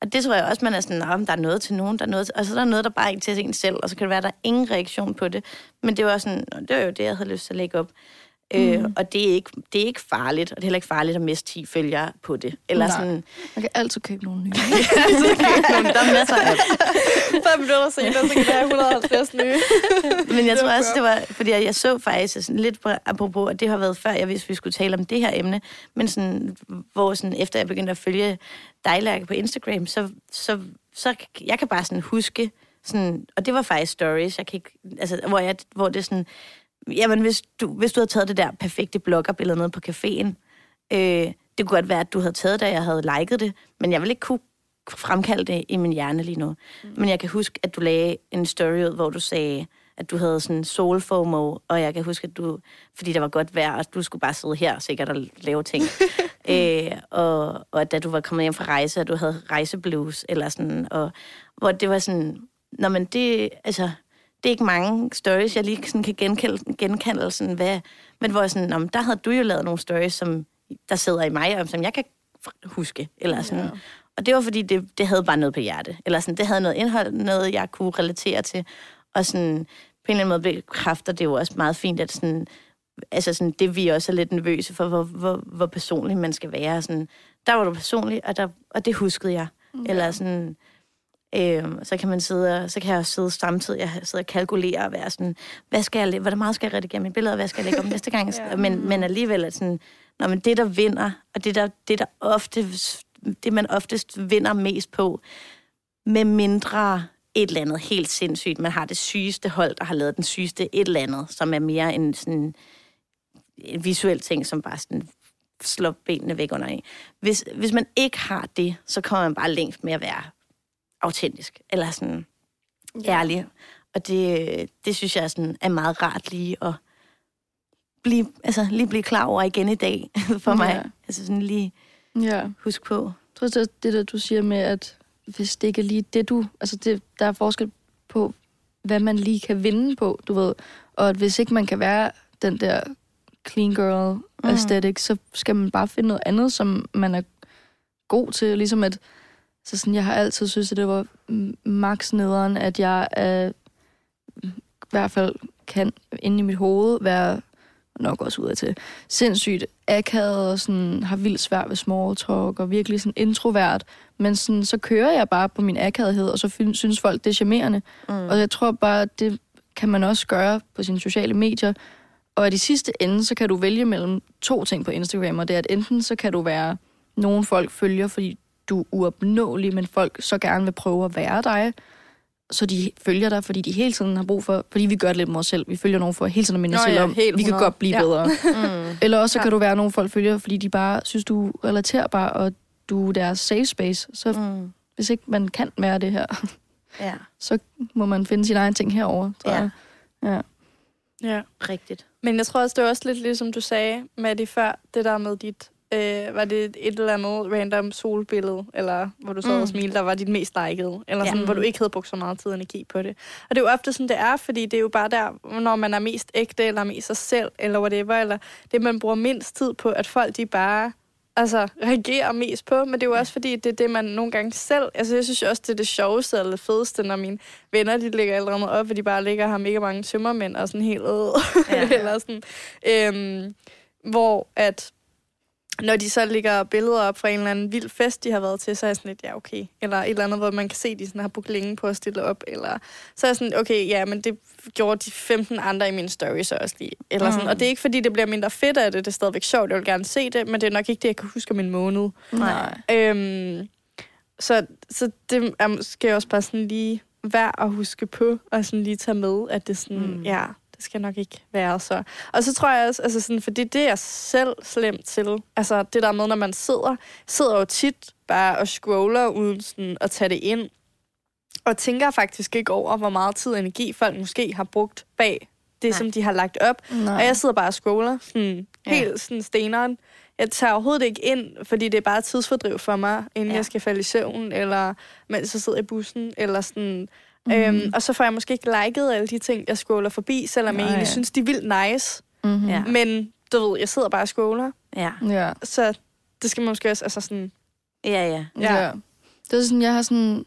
Og det tror jeg også, man er sådan, om der er noget til nogen, der er noget til, og så er der noget, der bare ikke til en selv, og så kan det være, der er ingen reaktion på det. Men det var sådan, det var jo det, jeg havde lyst til at lægge op. Mm. Øh, og det er, ikke, det er ikke farligt, og det er heller ikke farligt at miste 10 følgere på det. Eller Nej. sådan, Man kan altid købe nogle nye. der er masser af Fem minutter senere, så kan der have 150 nye. Men jeg tror også, det var, fordi jeg, jeg så faktisk sådan lidt på, apropos, at det har været før, jeg vidste, vi skulle tale om det her emne, men sådan, hvor sådan, efter jeg begyndte at følge dig, Lærke, på Instagram, så, så, så jeg kan bare sådan huske, sådan, og det var faktisk stories, jeg kan ikke, altså, hvor, jeg, hvor det sådan, jamen hvis du, hvis du havde taget det der perfekte bloggerbillede nede på caféen, øh, det kunne godt være, at du havde taget det, og jeg havde liket det, men jeg ville ikke kunne fremkalde det i min hjerne lige nu. Mm. Men jeg kan huske, at du lagde en story ud, hvor du sagde, at du havde sådan soul FOMO, og jeg kan huske, at du, fordi der var godt vejr, og du skulle bare sidde her sikkert og lave ting. øh, og, og da du var kommet hjem fra rejse, og du havde rejseblues, eller sådan, og hvor det var sådan, når man det, altså, det er ikke mange stories, jeg lige sådan kan genkalde, genkalde sådan, hvad, men hvor jeg sådan, om der havde du jo lavet nogle stories, som der sidder i mig, og som jeg kan huske, eller sådan. Ja. Og det var fordi, det, det havde bare noget på hjerte. Eller sådan, det havde noget indhold, noget jeg kunne relatere til. Og sådan, på en eller anden måde bekræfter det jo også meget fint, at sådan, altså sådan, det vi også er lidt nervøse for, hvor, hvor, hvor personlig man skal være. Sådan, der var du personlig, og, der, og det huskede jeg. Ja. Eller sådan, øh, så kan man sidde og, så kan jeg også sidde samtidig, jeg sidder og kalkulere og være sådan, hvad skal jeg, hvor meget skal jeg redigere mine billeder, hvad skal jeg lægge op næste gang? ja. men, men alligevel er sådan, når man det, der vinder, og det, der, det, der ofte, det man oftest vinder mest på, med mindre et eller andet helt sindssygt. Man har det sygeste hold, der har lavet den sygeste et eller andet, som er mere en sådan en visuel ting, som bare sådan slår benene væk under en. Hvis, hvis man ikke har det, så kommer man bare længst med at være autentisk, eller sådan ja. ærlig. Og det, det synes jeg sådan er meget rart lige at blive, altså, lige blive klar over igen i dag for mig. Ja. Altså sådan lige Ja. huske på. Jeg tror, det er det, der du siger med, at hvis det ikke er lige det, du... Altså, det, der er forskel på, hvad man lige kan vinde på, du ved. Og at hvis ikke man kan være den der clean girl aesthetic, mm. så skal man bare finde noget andet, som man er god til. Ligesom at... Så sådan, jeg har altid synes, at det var max nederen, at jeg er, i hvert fald kan inde i mit hoved være nok også ud til sindssygt akavet og sådan, har vildt svært ved small talk og virkelig sådan introvert. Men sådan, så kører jeg bare på min akavethed, og så synes folk, det er charmerende. Mm. Og jeg tror bare, det kan man også gøre på sine sociale medier. Og i de sidste ende, så kan du vælge mellem to ting på Instagram, og det er, at enten så kan du være nogen folk følger, fordi du er uopnåelig, men folk så gerne vil prøve at være dig, så de følger dig, fordi de hele tiden har brug for, fordi vi gør det lidt med os selv. Vi følger nogen for hele tiden at minde os selv ja, om, vi kan 100. godt blive Ja. bedre. Mm. Eller også så Ja. kan du være nogen folk følger, fordi de bare synes, du er relaterbar, og du er deres safe space. Så Mm. hvis ikke man kan være det her, Ja, så må man finde sin egen ting herover. tror Ja. jeg. Ja. Ja. rigtigt. Men jeg tror også, det var også lidt ligesom du sagde med det før, det der med dit, øh, var det et eller andet random solbillede, eller hvor du sad mm. Og smilte, der var dit mest likede, eller sådan, Ja. hvor du ikke havde brugt så meget tid og energi på det. Og det er jo ofte sådan, det er, fordi det er jo bare der, når man er mest ægte, eller mest sig selv, eller whatever, eller det, man bruger mindst tid på, at folk de bare altså, reagerer mest på, men det er jo også fordi, det er det, man nogle gange selv... Altså, jeg synes også, det er det sjoveste eller det fedeste, når mine venner, de lægger eller andet op, og de bare ligger her mega mange tømmermænd og sådan helt... Øh, Ja. eller sådan, øhm, hvor at når de så lægger billeder op fra en eller anden vild fest, de har været til, så er jeg sådan lidt, ja, okay. Eller et eller andet, hvor man kan se, de sådan har brugt længe på at stille op. Eller så er jeg sådan, okay, ja, men det gjorde de 15 andre i mine stories også lige. Eller sådan. Mm. Og det er ikke, fordi det bliver mindre fedt af det. Det er stadigvæk sjovt, jeg vil gerne se det, men det er nok ikke det, jeg kan huske om en måned. Nej. Øhm, så, så det er måske også bare sådan lige værd at huske på, og sådan lige tage med, at det sådan, mm. ja, det skal nok ikke være så. Og så tror jeg også, altså sådan, for det, er jeg selv slemt til. Altså det der med, når man sidder, sidder jo tit bare og scroller uden sådan at tage det ind, og tænker faktisk ikke over, hvor meget tid og energi folk måske har brugt bag det, Nej. som de har lagt op. Nej. Og jeg sidder bare og scroller, sådan, Ja. helt sådan steneren. Jeg tager overhovedet ikke ind, fordi det er bare tidsfordriv for mig, inden Ja. ja. jeg skal falde i søvn, eller mens jeg sidder i bussen, eller sådan. Mhm. Mm. Øhm, og så får jeg måske ikke liket alle de ting, jeg scroller forbi, selvom Nej. jeg egentlig synes, de er vildt nice. Mm-hmm. Ja. Men du ved, jeg sidder bare og scroller, Ja. Ja. så det skal man måske også, altså sådan... Ja, ja. Ja. ja. Det er sådan, jeg har sådan...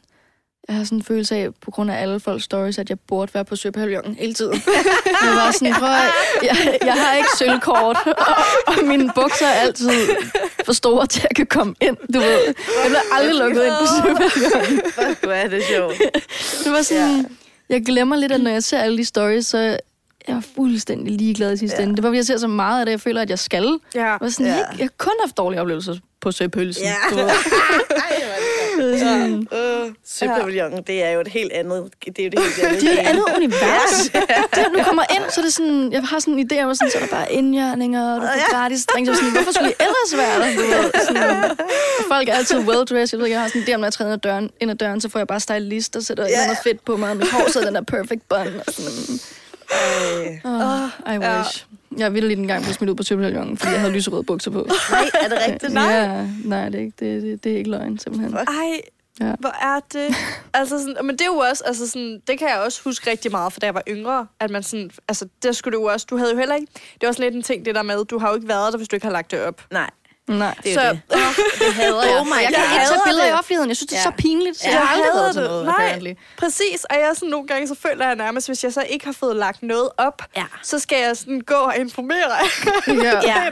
Jeg har sådan en følelse af, på grund af alle folks stories, at jeg burde være på Søpavillonen hele tiden. jeg var sådan, prøv at, jeg, jeg har ikke sølvkort, og, og mine bukser er altid for store til, at jeg kan komme ind. Du ved, jeg bliver aldrig lukket ind på Søpavillonen. Fuck, hvor er det sjovt. Det var sådan, ja. jeg glemmer lidt, at når jeg ser alle de stories, så er jeg fuldstændig ligeglad i sidste Ja. ende. Det var, fordi jeg ser så meget af det, jeg føler, at jeg skal. Ja. Jeg, var sådan, Ja. jeg, jeg har kun haft dårlige oplevelser på Søpølsen. Ja. Du ved. Det er sådan, Uh, Søpavillonen, det er jo et helt andet... Det er jo det helt andet. Det er et andet univers. Det, når du kommer ind, så er det sådan, jeg har sådan en idé om, at sådan, så er der bare indjørninger, og du får gratis drinks. Og sådan, hvorfor skulle I ellers være der? Du ved, sådan, folk er altid well-dressed. Jeg ved jeg har sådan en idé om, når jeg træder ind ad døren, ind ad døren, så får jeg bare stylist og sætter Ja. yeah. noget fedt på mig. og Mit hår så er den der perfect bun. Og sådan, oh, I ja. Jeg ville lige en gang blive smidt ud på Søpøljongen, fordi jeg havde lyserøde bukser på. Nej, er det rigtigt? Ja, nej, det er ikke, det, det, det er ikke løgn, simpelthen. Fuck. Ej, Ja. ja. hvor er det? altså sådan, men det er jo også, altså sådan, det kan jeg også huske rigtig meget, for da jeg var yngre, at man sådan, altså der skulle du jo også, du havde jo heller ikke, det er også lidt en ting, det der med, du har jo ikke været der, hvis du ikke har lagt det op. Nej, Nej. det er jo det. Åh, Det hader jeg. Oh my, jeg kan Jeg ikke tage billeder det. i offentligheden. Jeg synes, det er Ja. så pinligt. Så Ja. jeg har Jeg aldrig været til det. noget, Nej. apparently. Præcis, og jeg sådan nogle gange, så føler jeg nærmest, hvis jeg så ikke har fået lagt noget op, Ja. så skal jeg sådan gå og informere. Ja. Ja.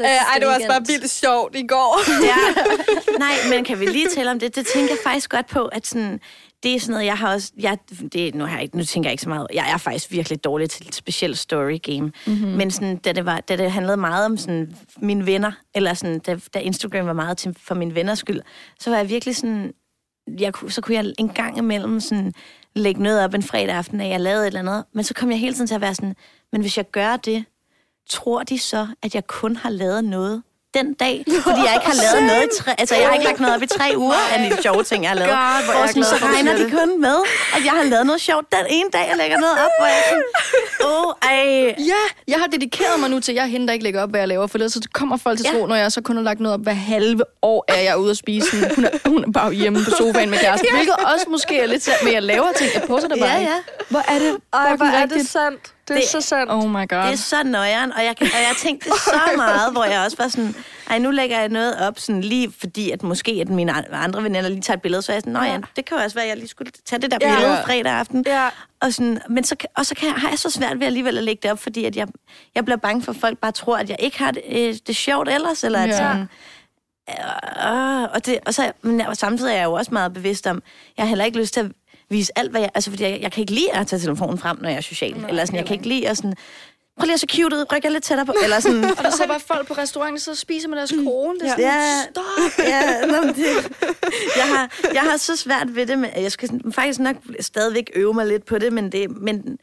Øh, Ej, det var også bare vildt sjovt i går. ja. Nej, men kan vi lige tale om det? Det tænker jeg faktisk godt på, at sådan, det er sådan noget, jeg har også... Jeg, det, nu, har jeg, ikke- nu tænker jeg ikke så meget... Jeg er faktisk virkelig dårlig til et specielt story game. Mm-hmm. Men sådan, da, det var, da det handlede meget om sådan, mine venner, eller sådan, da, da Instagram var meget til, for mine venners skyld, så var jeg virkelig sådan... Jeg, så kunne jeg en gang imellem sådan, lægge noget op en fredag aften, at jeg lavede et eller andet. Men så kom jeg hele tiden til at være sådan... Men hvis jeg gør det, tror de så, at jeg kun har lavet noget den dag, fordi jeg ikke har lavet noget i tre, altså jeg har ikke lagt noget op i tre uger af de sjove ting, jeg har lavet. God, hvor er jeg og sådan, så regner de det. kun med, at jeg har lavet noget sjovt den ene dag, jeg lægger noget op, hvor jeg sådan, åh, oh, ej. Ja, jeg har dedikeret mig nu til, at jeg er hende, der ikke lægger op, hvad jeg laver. For ellers så kommer folk til Ja. tro, når jeg så kun har lagt noget op hver halve år, er jeg ude at spise. Sådan, Hun er, hun er bare hjemme på sofaen med kæresten. Hvilket også måske er lidt sandt, men jeg laver ting. Jeg poster det bare Ja, ja. Hvor er det Ej, hvor er det sandt. Det er Det- så sandt. Oh my god. Det er så nøjeren, og jeg, og jeg tænkte så meget, hvor jeg også var sådan, ej, nu lægger jeg noget op, sådan lige fordi, at måske at mine an- andre veninder lige tager et billede, så er jeg sådan, nå ja, det kan jo også være, at jeg lige skulle tage det der Ja. billede fredag aften. Ja. Og, sådan, men så, og så kan jeg, har jeg så svært ved alligevel at lægge det op, fordi at jeg, jeg bliver bange for, at folk bare tror, at jeg ikke har det, øh, det sjovt ellers, eller at Ja. sådan, øh, og, det, og, så, men, samtidig er jeg jo også meget bevidst om, jeg har heller ikke lyst til at vise alt, hvad jeg... Altså, fordi jeg, jeg kan ikke lide at tage telefonen frem, når jeg er social. Nej, eller sådan, jeg kan ikke lide at sådan... Prøv lige at se cute ud, ryk jeg lidt tættere på. Eller sådan... Og der så bare folk på restauranten, så spiser med deres kone. Det er sådan, Ja. stop. ja, nå, det, jeg, har, jeg har så svært ved det, men jeg skal faktisk nok stadigvæk øve mig lidt på det, men, det, men,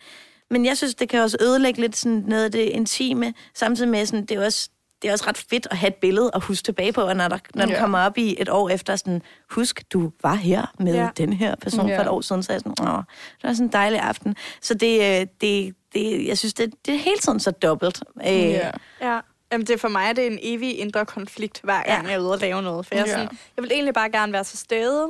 men jeg synes, det kan også ødelægge lidt sådan noget af det intime, samtidig med, sådan, det er også det er også ret fedt at have et billede og huske tilbage på, og når, der, når den Ja. kommer op i et år efter, sådan, husk, du var her med Ja. den her person Ja. for et år siden, så er jeg sådan, åh, det var sådan en dejlig aften. Så det, øh, det, det jeg synes, det, det er hele tiden så dobbelt. Øh, Ja. Ja. Jamen, det er for mig det er en evig indre konflikt, hver gang Ja. jeg er ude og lave noget. For jeg, er Ja. sådan, jeg vil egentlig bare gerne være til stede.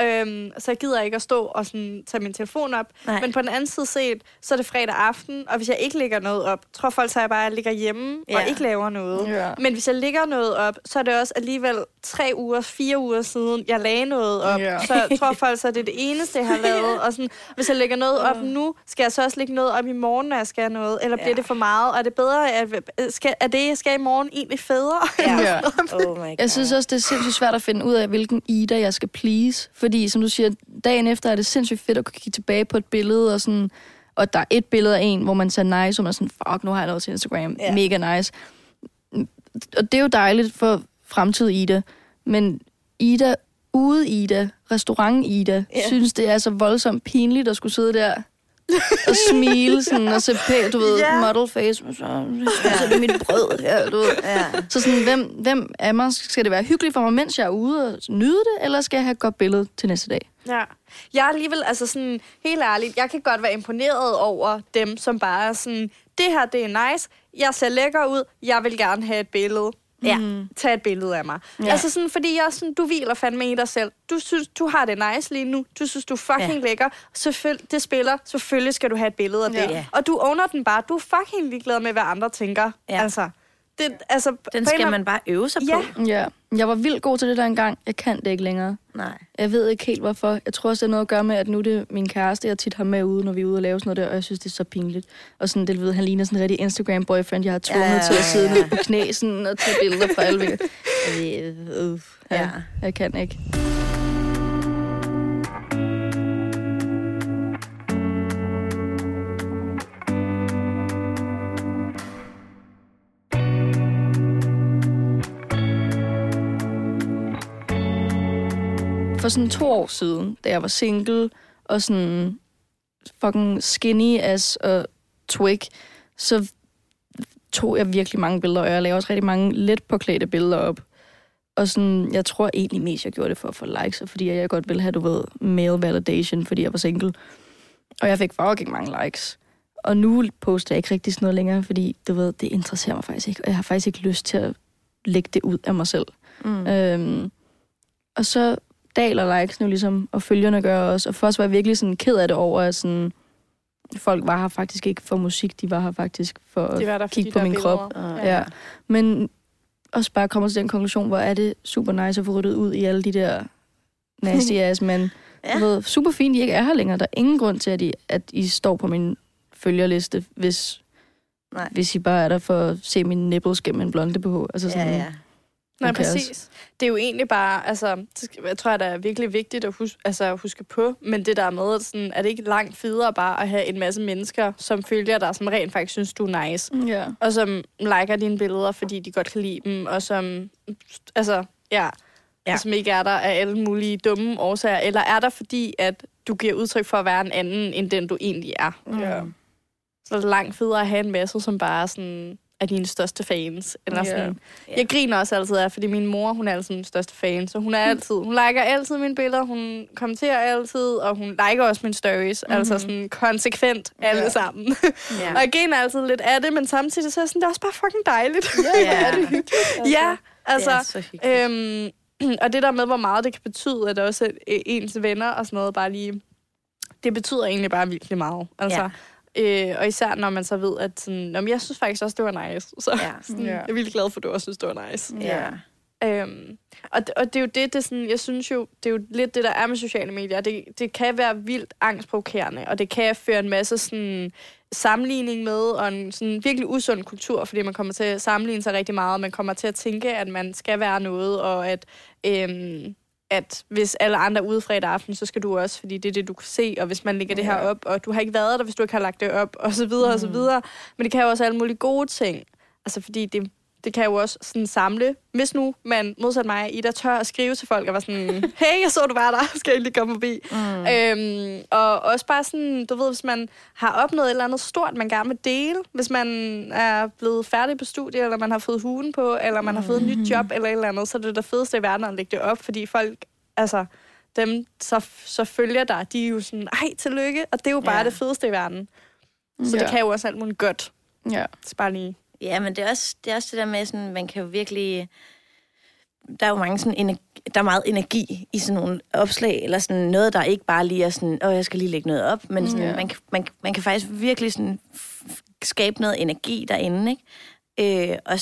Øhm, så jeg gider ikke at stå og sådan, tage min telefon op. Nej. Men på den anden side set, så er det fredag aften, og hvis jeg ikke lægger noget op, tror folk så, at jeg bare ligger hjemme ja. Ja. og ikke laver noget. Ja. Men hvis jeg lægger noget op, så er det også alligevel tre uger, fire uger siden, jeg lagde noget op. Ja. Så jeg tror folk så, at det er det eneste, jeg har lavet. Og sådan, hvis jeg lægger noget op nu, skal jeg så også lægge noget op i morgen, når jeg skal have noget? Eller bliver Ja. det for meget? Og er det bedre, at, skal, er det, jeg skal i morgen, egentlig federe? Ja. Oh my God. Jeg synes også, det er sindssygt svært at finde ud af, hvilken Ida jeg skal please. Fordi, som du siger, dagen efter er det sindssygt fedt at kunne kigge tilbage på et billede, og, sådan, og der er et billede af en, hvor man ser nice, og man er sådan, fuck, nu har jeg noget til Instagram. Ja. Mega nice. Og det er jo dejligt for fremtid Ida. Men Ida, ude Ida, restaurant Ida, Ja. synes det er så voldsomt pinligt at skulle sidde der og smile sådan, og se pænt, du ved, Ja. model face, og så, så er det mit brød her, du ved. Ja. Så sådan, hvem, hvem er mig? Skal det være hyggeligt for mig, mens jeg er ude og nyde det, eller skal jeg have et godt billede til næste dag? Ja. Jeg er alligevel, altså sådan, helt ærligt, jeg kan godt være imponeret over dem, som bare er sådan, det her, det er nice, jeg ser lækker ud, jeg vil gerne have et billede. Ja. Tag et billede af mig. Ja. Altså sådan, fordi jeg er sådan, du hviler fandme i dig selv. Du synes, du har det nice lige nu. Du synes, du er fucking ja. lækker. Selvfølgelig, det spiller. Selvfølgelig skal du have et billede af det. Ja. Og du owner den bare. Du er fucking ligeglad med, hvad andre tænker. Ja. Altså, det, altså, Den en skal man bare øve sig Ja. på. Ja, jeg var vildt god til det der engang. Jeg kan det ikke længere. Nej. Jeg ved ikke helt, hvorfor. Jeg tror også, det er noget at gøre med, at nu er det min kæreste, jeg tit har med ude, når vi er ude og lave sådan noget der, og jeg synes, det er så pinligt. Og sådan, det ved, han ligner sådan en rigtig Instagram-boyfriend, jeg har tvunget Ja, ja, til at ja, sidde ja. ned på knæ sådan, og tage billeder fra alle. Øh, øh, ja, Ja. jeg kan ikke. For sådan to år siden, da jeg var single, og sådan fucking skinny as og twig, så tog jeg virkelig mange billeder, og jeg lavede også rigtig mange let påklædte billeder op. Og sådan, jeg tror egentlig mest, jeg gjorde det for at få likes, og fordi jeg godt ville have, du ved, male validation, fordi jeg var single. Og jeg fik fucking mange likes. Og nu poster jeg ikke rigtig sådan noget længere, fordi du ved, det interesserer mig faktisk ikke, og jeg har faktisk ikke lyst til at lægge det ud af mig selv. Mm. Øhm, og så daler likes nu ligesom, og følgerne gør også. Og først var jeg virkelig sådan ked af det over, at sådan, folk var her faktisk ikke for musik, de var her faktisk for Det var der at kigge de på min billeder. krop. Ja. Ja. Men også bare kommer til den konklusion, hvor er det super nice at få ryddet ud i alle de der nasty ass men Ja. ved, super fint, I ikke er her længere. Der er ingen grund til, at I, at I står på min følgerliste, hvis, Nej. hvis I bare er der for at se mine nipples gennem en blonde på. Altså sådan, Ja, ja. Nej, Okay, præcis. Det er jo egentlig bare, altså, det skal, jeg tror, det er virkelig vigtigt at huske, altså, at huske på, men det der med, at sådan, er det ikke langt federe bare at have en masse mennesker, som følger dig, som rent faktisk synes, du er nice, Ja. og som liker dine billeder, fordi de godt kan lide dem, og som, altså, ja, Ja. som ikke er der af alle mulige dumme årsager, eller er der fordi, at du giver udtryk for at være en anden, end den du egentlig er. Ja. Så er det langt federe at have en masse, som bare sådan, er dine største fans. Eller Ja. sådan. Ja. Jeg griner også altid af, fordi min mor, hun er altid min største fan, så hun er altid, hun liker altid mine billeder, hun kommenterer altid, og hun liker også mine stories, mm-hmm. altså sådan konsekvent alle Ja. sammen. Ja. og jeg griner altid lidt af det, men samtidig så er sådan, det er også bare fucking dejligt. Ja. er det hyggeligt? Ja, altså, det er. Øhm, og det der med, hvor meget det kan betyde, at også øh, ens venner og sådan noget bare lige... Det betyder egentlig bare virkelig meget. Altså, ja. Øh, og især når man så ved, at sådan, men jeg synes faktisk også, det var nice. Så Ja. sådan, Ja. jeg er virkelig glad for, at du også synes, det var nice. Ja. Øhm, og, det, og det er jo det, det sådan, jeg synes jo, det er jo lidt det, der er med sociale medier. Det, det kan være vildt angstprovokerende, og det kan føre en masse sådan, sammenligning med, og en sådan virkelig usund kultur, fordi man kommer til at sammenligne sig rigtig meget, og man kommer til at tænke, at man skal være noget, og at, øhm, at hvis alle andre er ude fredag aften, så skal du også, fordi det er det, du kan se, og hvis man lægger det her op, og du har ikke været der, hvis du ikke har lagt det op, og så videre, og så videre. Men det kan jo også alle mulige gode ting, altså fordi det det kan jo også sådan samle. Hvis nu man modsat mig, Ida, tør at skrive til folk og var sådan, hey, jeg så, du var der, skal jeg lige komme forbi? Mm. Øhm, og også bare sådan, du ved, hvis man har opnået et eller andet stort, man gerne vil dele, hvis man er blevet færdig på studie, eller man har fået hugen på, eller man har fået et nyt job, eller et eller andet, så er det det fedeste i verden at lægge det op, fordi folk, altså, dem, så, så følger dig, de er jo sådan, ej, tillykke, og det er jo bare Ja. det fedeste i verden. Så Ja. det kan jo også alt muligt godt. Ja. Så bare lige... Ja, men det er også det, er også det der med, sådan, man kan jo virkelig... Der er jo mange sådan energi, der er meget energi i sådan nogle opslag, eller sådan noget, der ikke bare lige er sådan, åh, jeg skal lige lægge noget op, men sådan, Ja. man, kan- man, man kan faktisk virkelig sådan skabe noget energi derinde, ikke? Øh, og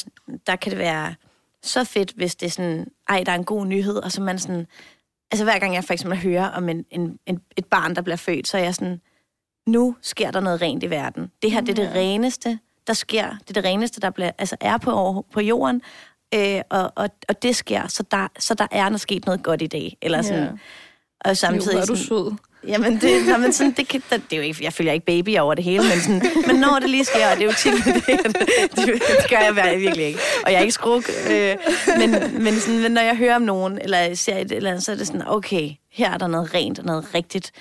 der kan det være så fedt, hvis det er sådan, ej, der er en god nyhed, og så man sådan, altså hver gang jeg for eksempel hører om en, en, en, et barn, der bliver født, så er jeg sådan, nu sker der noget rent i verden. Det her, det er det reneste, der sker. Det er det reneste, der bliver, altså er på, på jorden. Øh, og, og, og det sker, så der, så der er noget sket noget godt i dag. Eller sådan. Ja. Og Jo, samtidig... hvor er du sød. Jamen, det, nå, men sådan, det, kan, det er jo ikke, jeg følger ikke baby over det hele, men, sådan, men når det lige sker, og det er jo tit, det, det, det gør jeg vir- virkelig ikke. Og jeg er ikke skruk. Øh, men, men, sådan, men når jeg hører om nogen, eller ser et eller andet, så er det sådan, okay, her er der noget rent og noget rigtigt.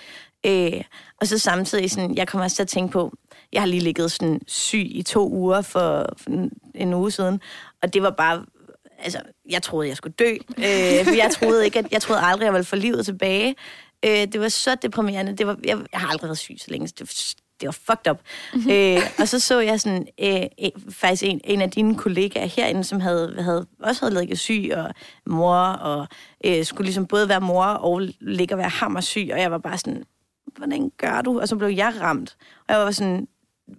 Øh, og så samtidig, sådan, jeg kommer også til at tænke på, jeg har lige ligget sådan syg i to uger for, for en, en uge siden, og det var bare altså, jeg troede, jeg skulle dø. Øh, jeg troede ikke, at jeg troede aldrig, jeg ville få livet tilbage. Øh, det var så deprimerende. Det var, jeg, jeg har aldrig været syg så længe. så Det var, det var fucked up. øh, og så så jeg sådan, øh, faktisk en, en af dine kollegaer herinde, som havde, havde, også havde ligget syg, og mor, og øh, skulle ligesom både være mor og ligge og være hammersyg, og jeg var bare sådan, hvordan gør du? Og så blev jeg ramt. Og jeg var sådan,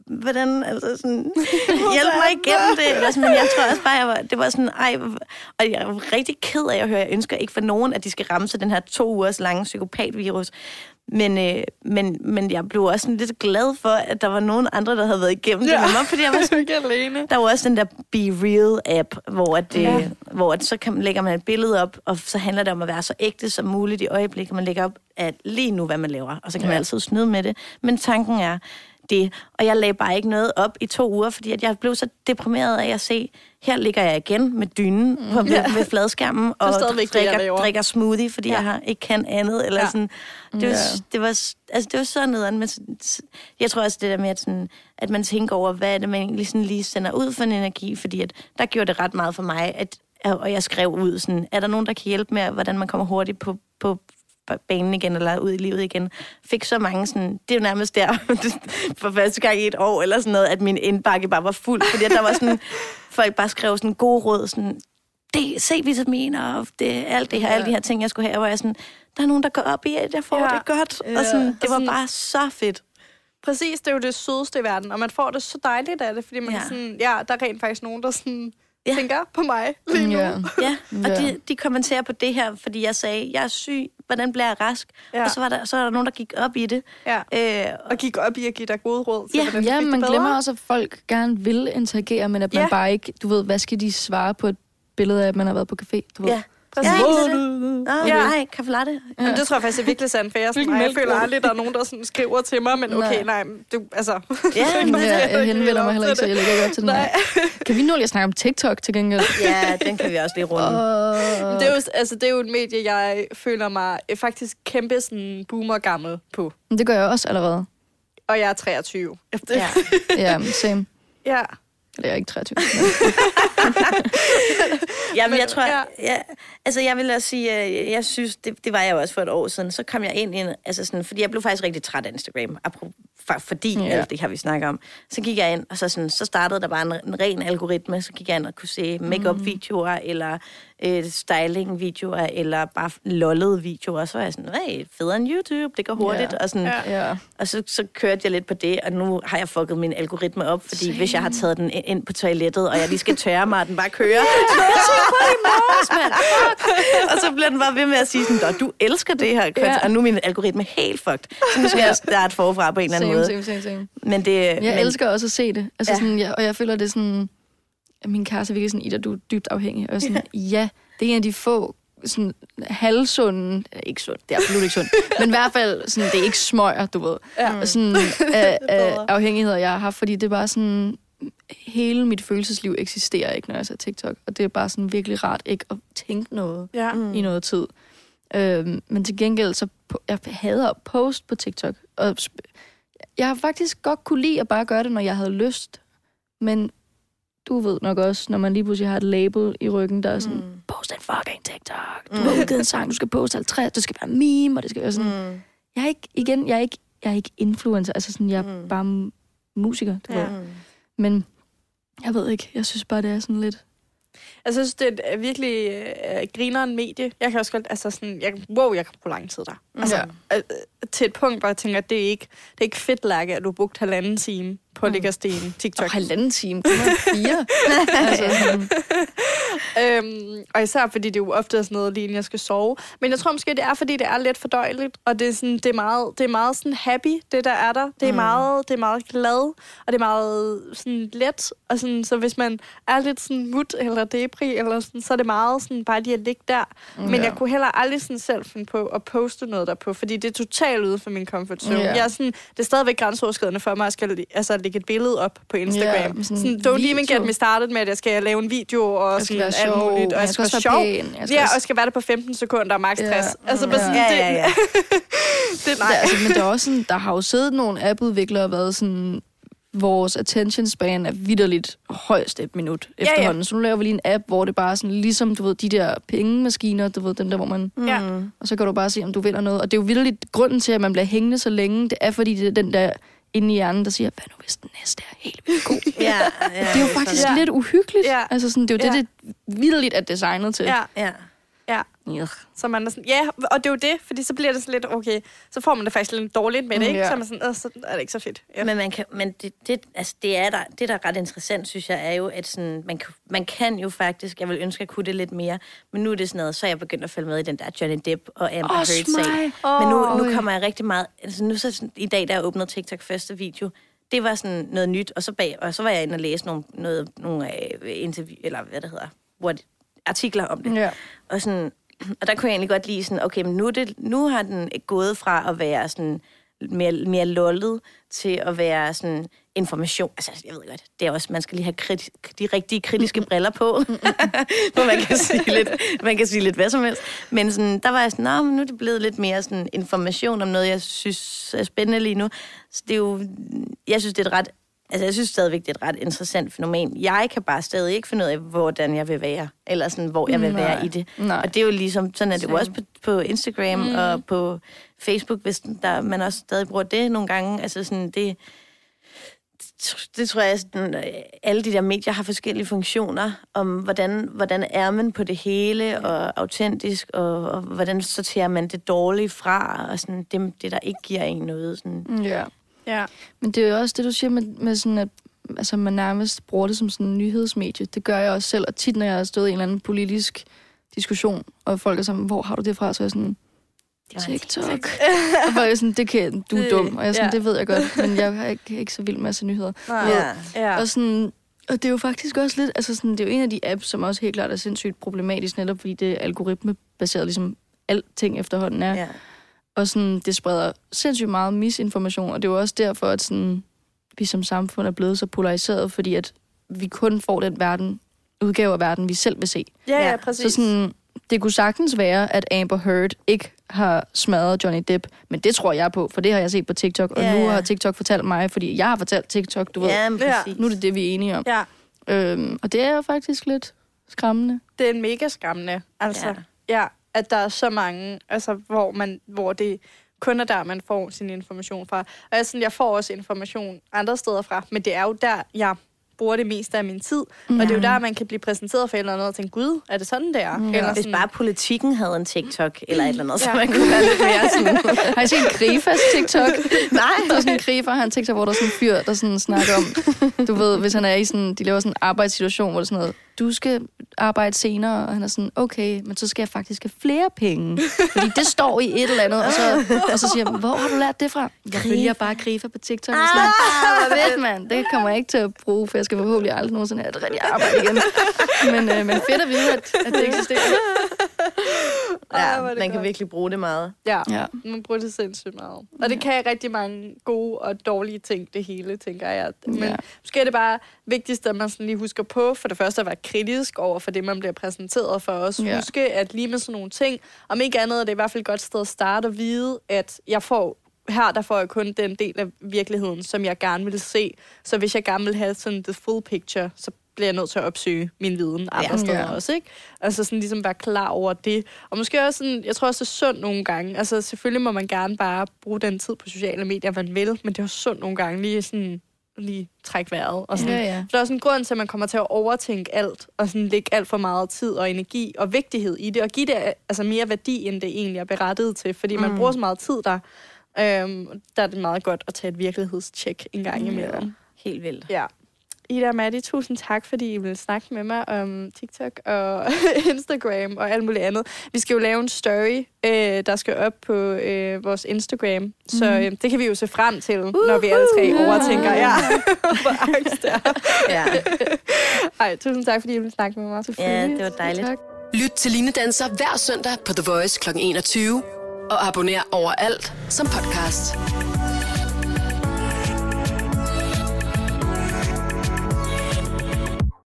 hvordan, altså sådan, hjælp mig igennem det. Eller sådan, men jeg tror også bare, jeg var, det var sådan, ej, og jeg var rigtig ked af at høre, jeg ønsker ikke for nogen, at de skal ramme sig den her to ugers lange psykopatvirus. Men, øh, men, men jeg blev også sådan lidt glad for, at der var nogen andre, der havde været igennem ja. det med mig, fordi jeg var sådan, ikke alene. der var også den der Be Real-app, hvor, at, Ja. ja. hvor at så kan, lægger man et billede op, og så handler det om at være så ægte som muligt i øjeblikket. Man lægger op at lige nu, hvad man laver, og så kan ja. man altid snyde med det. Men tanken er det, og jeg lagde bare ikke noget op i to uger, fordi at jeg blev så deprimeret af at se, her ligger jeg igen med dynen på, ved, Ja. ved fladskærmen, og stadigvæk det, drikker, drikker smoothie, fordi Ja. jeg har, ikke kan andet. Eller Ja. sådan. Det, var, Ja. det, var, altså, det var så nederen, men sådan- jeg tror også det der med, at, sådan, at man tænker over, hvad er det, man egentlig sådan lige sender ud for en energi, fordi at, der gjorde det ret meget for mig, at, og jeg skrev ud, sådan, er der nogen, der kan hjælpe med, hvordan man kommer hurtigt på, på banen igen, eller ud i livet igen. Fik så mange sådan, det er jo nærmest der, for første gang i et år, eller sådan noget, at min indbakke bare var fuld, fordi der var sådan, folk bare skrev sådan gode råd, sådan, det, C-vitaminer, og det, alt det her, alle de her ting, jeg skulle have, hvor jeg sådan, der er nogen, der går op i, at jeg får Ja. ja. det godt. Ja. Og sådan, det var bare så fedt. Præcis, det er jo det sødeste i verden, og man får det så dejligt af det, fordi man ja. Ja. er sådan, ja, der er rent faktisk nogen, der sådan ja. Ja. tænker på mig lige nu. Ja. Ja, og Ja. de, de kommenterer på det her, fordi jeg sagde, jeg er syg, hvordan bliver jeg rask? Ja. Og så var, der, så var der nogen, der gik op i det. Ja. Øh, Og gik op i at give dig gode råd til, Ja. hvordan Ja, man glemmer også, at folk gerne vil interagere, men at man Ja. bare ikke, du ved, hvad skal de svare på et billede af, at man har været på café? Du ved. ja. Præcis. Ja, Ja? Nå, Ja. ja. nej, kaffe latte. Jamen, det tror jeg faktisk er virkelig sandt, for jeg, er sådan, jeg føler aldrig, der er nogen, der sådan skriver til mig, men okay, nej, Nej. du, altså... Ja, Ja, er jeg ikke henvender helt mig heller ikke, så jeg lægger ikke op til den her. Kan vi nu lige snakke om TikTok til gengæld? Ja, den kan vi også lige runde. Uh, Det er, jo, altså, det er jo et medie, jeg føler mig øh, faktisk kæmpe sådan boomer gammel på. det gør jeg også allerede. Og jeg er 23. Det, Ja. Ja, same. ja. Eller jeg er ikke 23. Ja, men Men, jeg tror, ja. ja. Ja, altså jeg vil også sige, øh, jeg synes, det, det var jeg jo også for et år siden, så kom jeg ind i altså sådan, fordi jeg blev faktisk rigtig træt af Instagram, fordi Ja. alt det har vi snakket om. Så gik jeg ind, og så, sådan, så startede der bare en, en ren algoritme, så gik jeg ind og kunne se make-up-videoer, eller øh, styling-videoer, eller bare lollede videoer, og så var jeg sådan, hey, federe end YouTube, det går hurtigt, Ja. og sådan, Ja. og så, så kørte jeg lidt på det, og nu har jeg fucket min algoritme op, fordi Same. hvis jeg har taget den ind på toilettet, og jeg lige skal tørre mig, og den bare kører, så jeg se på det i morges, mand. Fuck. Og så bliver den bare ved med at sige sådan, "Nå, du elsker det her, Ja. ja. og nu er min algoritme helt fucked. Så nu skal jeg starte forfra på en eller anden Same, måde. same, same, same. Men det, Jeg men, elsker også at se det. Altså Ja. sådan, jeg, og jeg føler, det er sådan... At min kæreste er virkelig sådan, Ida, du er dybt afhængig. Og sådan, ja, det er en af de få sådan halvsunde, øh, ikke sundt, det er absolut ikke sundt, men i hvert fald, sådan, det er ikke smøger, du ved, Ja. ja. sådan, af, af afhængigheder, jeg har haft, fordi det er bare sådan, hele mit følelsesliv eksisterer ikke, når jeg ser TikTok. Og det er bare sådan virkelig rart ikke at tænke noget Ja. Mm. i noget tid. Øhm, men til gengæld, så jeg hader at poste på TikTok. Og jeg har faktisk godt kunne lide at bare gøre det, når jeg havde lyst. Men du ved nok også, når man lige pludselig har et label i ryggen, der er sådan, mm. post en fucking TikTok. Du har udgivet en sang, du skal poste 50, det skal være meme, og det skal være sådan. Mm. Jeg er ikke, igen, jeg er ikke, jeg er ikke influencer, altså sådan, jeg er Mm. bare musiker, du Ja. ved. Men jeg ved ikke, jeg synes bare, det er sådan lidt... Jeg synes, det er virkelig øh, grineren medie. Jeg kan også godt, altså sådan, jeg, wow, jeg kan bruge lang tid der. Altså, Ja. øh, til et punkt, hvor jeg tænker, at det er ikke, det er ikke fedt, Lærke, at du har brugt halvanden time på at ligge og sten TikTok. Og halvanden time, kun fire. altså, sådan, Øhm, og især fordi det jo ofte er sådan noget, lige jeg skal sove. Men jeg tror måske, det er, fordi det er lidt fordøjeligt, og det er, sådan, det er meget, det er meget sådan happy, det der er der. Det er, Mm. meget, det er meget glad, og det er meget sådan let. Og sådan, så hvis man er lidt sådan mut eller debri, eller sådan, så er det meget sådan bare lige at ligge der. Men Ja. jeg kunne heller aldrig sådan selv finde på at poste noget derpå, fordi det er totalt ude for min comfort zone. Ja. Jeg er sådan, det er stadigvæk grænseoverskridende for mig at skal, altså, lægge et billede op på Instagram. Ja, Ja, sådan sådan, don't even video. get me started med, at jeg skal lave en video og jeg skal sådan være alt sjov, muligt. Og jeg skal være også sjov. være pæn. Jeg skal Ja, også- og skal være der på 15 sekunder og max 60. Ja. Altså, bare Ja. sådan, Ja, det, ja, ja. det, nej. Ja, altså, men der er også sådan, der har jo siddet nogle appudviklere og været sådan, vores attention span er vidderligt højst et minut ja. efterhånden. Så nu laver vi lige en app, hvor det bare er sådan, ligesom, du ved, de der pengemaskiner, du ved, dem der, hvor man... Mm. Ja. Og så kan du bare se, om du vinder noget. Og det er jo vidderligt grunden til, at man bliver hængende så længe. Det er, fordi det er den der inde i hjernen, der siger, hvad nu hvis den næste er helt vildt god? Ja, ja, Det er jo faktisk Ja. lidt uhyggeligt. Ja. Altså sådan, det er jo Ja. det, det vidderligt er designet til. Ja, Ja. Ja. Ja. Så man er sådan, ja, og det er jo det, fordi så bliver det sådan lidt, okay, så får man det faktisk lidt dårligt med det, ikke? Ja. Så er man sådan, "Øh, så er det ikke så fedt. Ja. Men, man kan, men det, det, altså det, er der, det, der er ret interessant, synes jeg, er jo, at sådan, man, kan- man kan jo faktisk, jeg vil ønske, at jeg kunne det lidt mere, men nu er det sådan noget, så er jeg begyndt at følge med i den der Johnny Depp og Amber Også Heard-sag. mig. Men nu, nu kommer jeg rigtig meget... Altså nu så sådan, i dag, da jeg åbnede TikTok første video, det var sådan noget nyt, og så, bag, og så var jeg inde og læse nogle, noget, nogle interview, eller hvad det hedder, what, artikler om det. Ja. Og, sådan, og der kunne jeg egentlig godt lide sådan, okay, men nu, det, nu har den gået fra at være sådan mere, mere lullet til at være sådan information. Altså, jeg ved godt, det er også, man skal lige have kriti- de rigtige kritiske briller på, hvor man kan sige lidt, man kan sige lidt hvad som helst. Men sådan, der var jeg sådan, Nå, men nu er det blevet lidt mere sådan information om noget, jeg synes er spændende lige nu. Så det er jo, jeg synes, det er et ret Altså, jeg synes stadigvæk, det er et ret interessant fænomen. Jeg kan bare stadig ikke finde ud af, hvordan jeg vil være, eller sådan, hvor jeg vil Nej. være i det. Nej. Og det er jo ligesom, sådan er det jo også på, på Instagram mm. og på Facebook, hvis der, man også stadig bruger det nogle gange. Altså sådan, det, det, det tror jeg, sådan, øh, alle de der medier har forskellige funktioner, om hvordan, hvordan er man på det hele, og autentisk, og, og hvordan sorterer man det dårlige fra, og sådan, det, det der ikke giver en noget. Sådan. ja. Ja. Men det er jo også det, du siger med, med sådan, at altså, man nærmest bruger det som sådan en nyhedsmedie. Det gør jeg også selv, og tit, når jeg har stået i en eller anden politisk diskussion, og folk er sådan, hvor har du det fra? Så er jeg sådan, en TikTok. og folk er sådan, det kan, du er dum. Og jeg er sådan, ja. det ved jeg godt, men jeg er ikke, ikke så vild med at se nyheder. Ja. ja. Og, sådan, og det er jo faktisk også lidt, altså sådan, det er jo en af de apps, som også helt klart er sindssygt problematisk, netop fordi det er algoritmebaseret, ligesom alting efterhånden er. Ja. Og sådan, det spreder sindssygt meget misinformation, og det er jo også derfor, at sådan, vi som samfund er blevet så polariseret, fordi at vi kun får den verden, udgave af verden, vi selv vil se. Ja, ja, præcis. Så sådan, det kunne sagtens være, at Amber Heard ikke har smadret Johnny Depp, men det tror jeg på, for det har jeg set på TikTok, og Ja, nu har TikTok fortalt mig, fordi jeg har fortalt TikTok, du ved, Ja, men Ja. præcis. nu er det det, vi er enige om. Ja, Øhm, og det er jo faktisk lidt skræmmende. det er en mega skræmmende. Altså, Ja. ja. Ja, at der er så mange, altså, hvor, man, hvor det kun er der, man får sin information fra. Og jeg, er sådan, jeg får også information andre steder fra, men det er jo der, jeg bruger det meste af min tid. Mm. Og det er jo der, man kan blive præsenteret for et eller andet og tænke, gud, er det sådan, der? Mm. Eller Hvis sådan, bare politikken havde en TikTok eller et eller andet, så Ja. man kunne være lidt mere sådan... Har I set Grifas TikTok? Nej. Der er sådan en Grifa, har en TikTok, hvor der er sådan en fyr, der sådan snakker om, du ved, hvis han er i sådan, de laver sådan en arbejdssituation, hvor det er sådan noget, du skal arbejde senere, og han er sådan, okay, men så skal jeg faktisk have flere penge. Fordi det står i et eller andet, og så, og så siger jeg, hvor har du lært det fra? Jeg følger bare Grifa på TikTok. Og sådan, ah, hvor fedt, mand. Det kommer jeg ikke til at bruge, for jeg skal forhåbentlig aldrig nogensinde have et rigtigt arbejde igen. Men, øh, men fedt at vide, at, at det eksisterer. Ej, Ja, det man kan godt. virkelig bruge det meget. Ja, Ja. man bruger det sindssygt meget. Og det kan rigtig mange gode og dårlige ting, det hele, tænker jeg. Men Ja. måske er det bare vigtigst, at man sådan lige husker på, for det første at være kritisk over for det, man bliver præsenteret for os. Ja. Huske, at lige med sådan nogle ting, om ikke andet er det i hvert fald et godt sted at starte og vide, at jeg får her der får jeg kun den del af virkeligheden, som jeg gerne vil se. Så hvis jeg gerne vil have sådan the full picture, så bliver jeg nødt til at opsøge min viden andre Ja. steder Ja. også, ikke? Altså sådan ligesom være klar over det. Og måske også sådan, jeg tror også, det er sundt nogle gange. Altså selvfølgelig må man gerne bare bruge den tid på sociale medier, man vil, men det er jo sundt nogle gange lige sådan lige trække vejret. Og sådan. Ja, ja. For der er også en grund til, at man kommer til at overtænke alt, og sådan lægge alt for meget tid og energi og vigtighed i det, og give det altså mere værdi, end det egentlig er berettiget til, fordi man Mm. bruger så meget tid der. Øhm, der er det meget godt at tage et virkelighedstjek en gang imellem. Helt vildt. Ja. Ida og Maddie, tusind tak, fordi I ville snakke med mig om TikTok og Instagram og alt muligt andet. Vi skal jo lave en story, øh, der skal op på øh, vores Instagram, så Mhm. øh, det kan vi jo se frem til, når vi alle tre overtænker. Ja, hvor angst det er. Ja. Ej, tusind tak, fordi I ville snakke med mig. ja, det var dejligt. Tak. Lyt til Line Danser hver søndag på The Voice kl. 21. Og abonner overalt som podcast.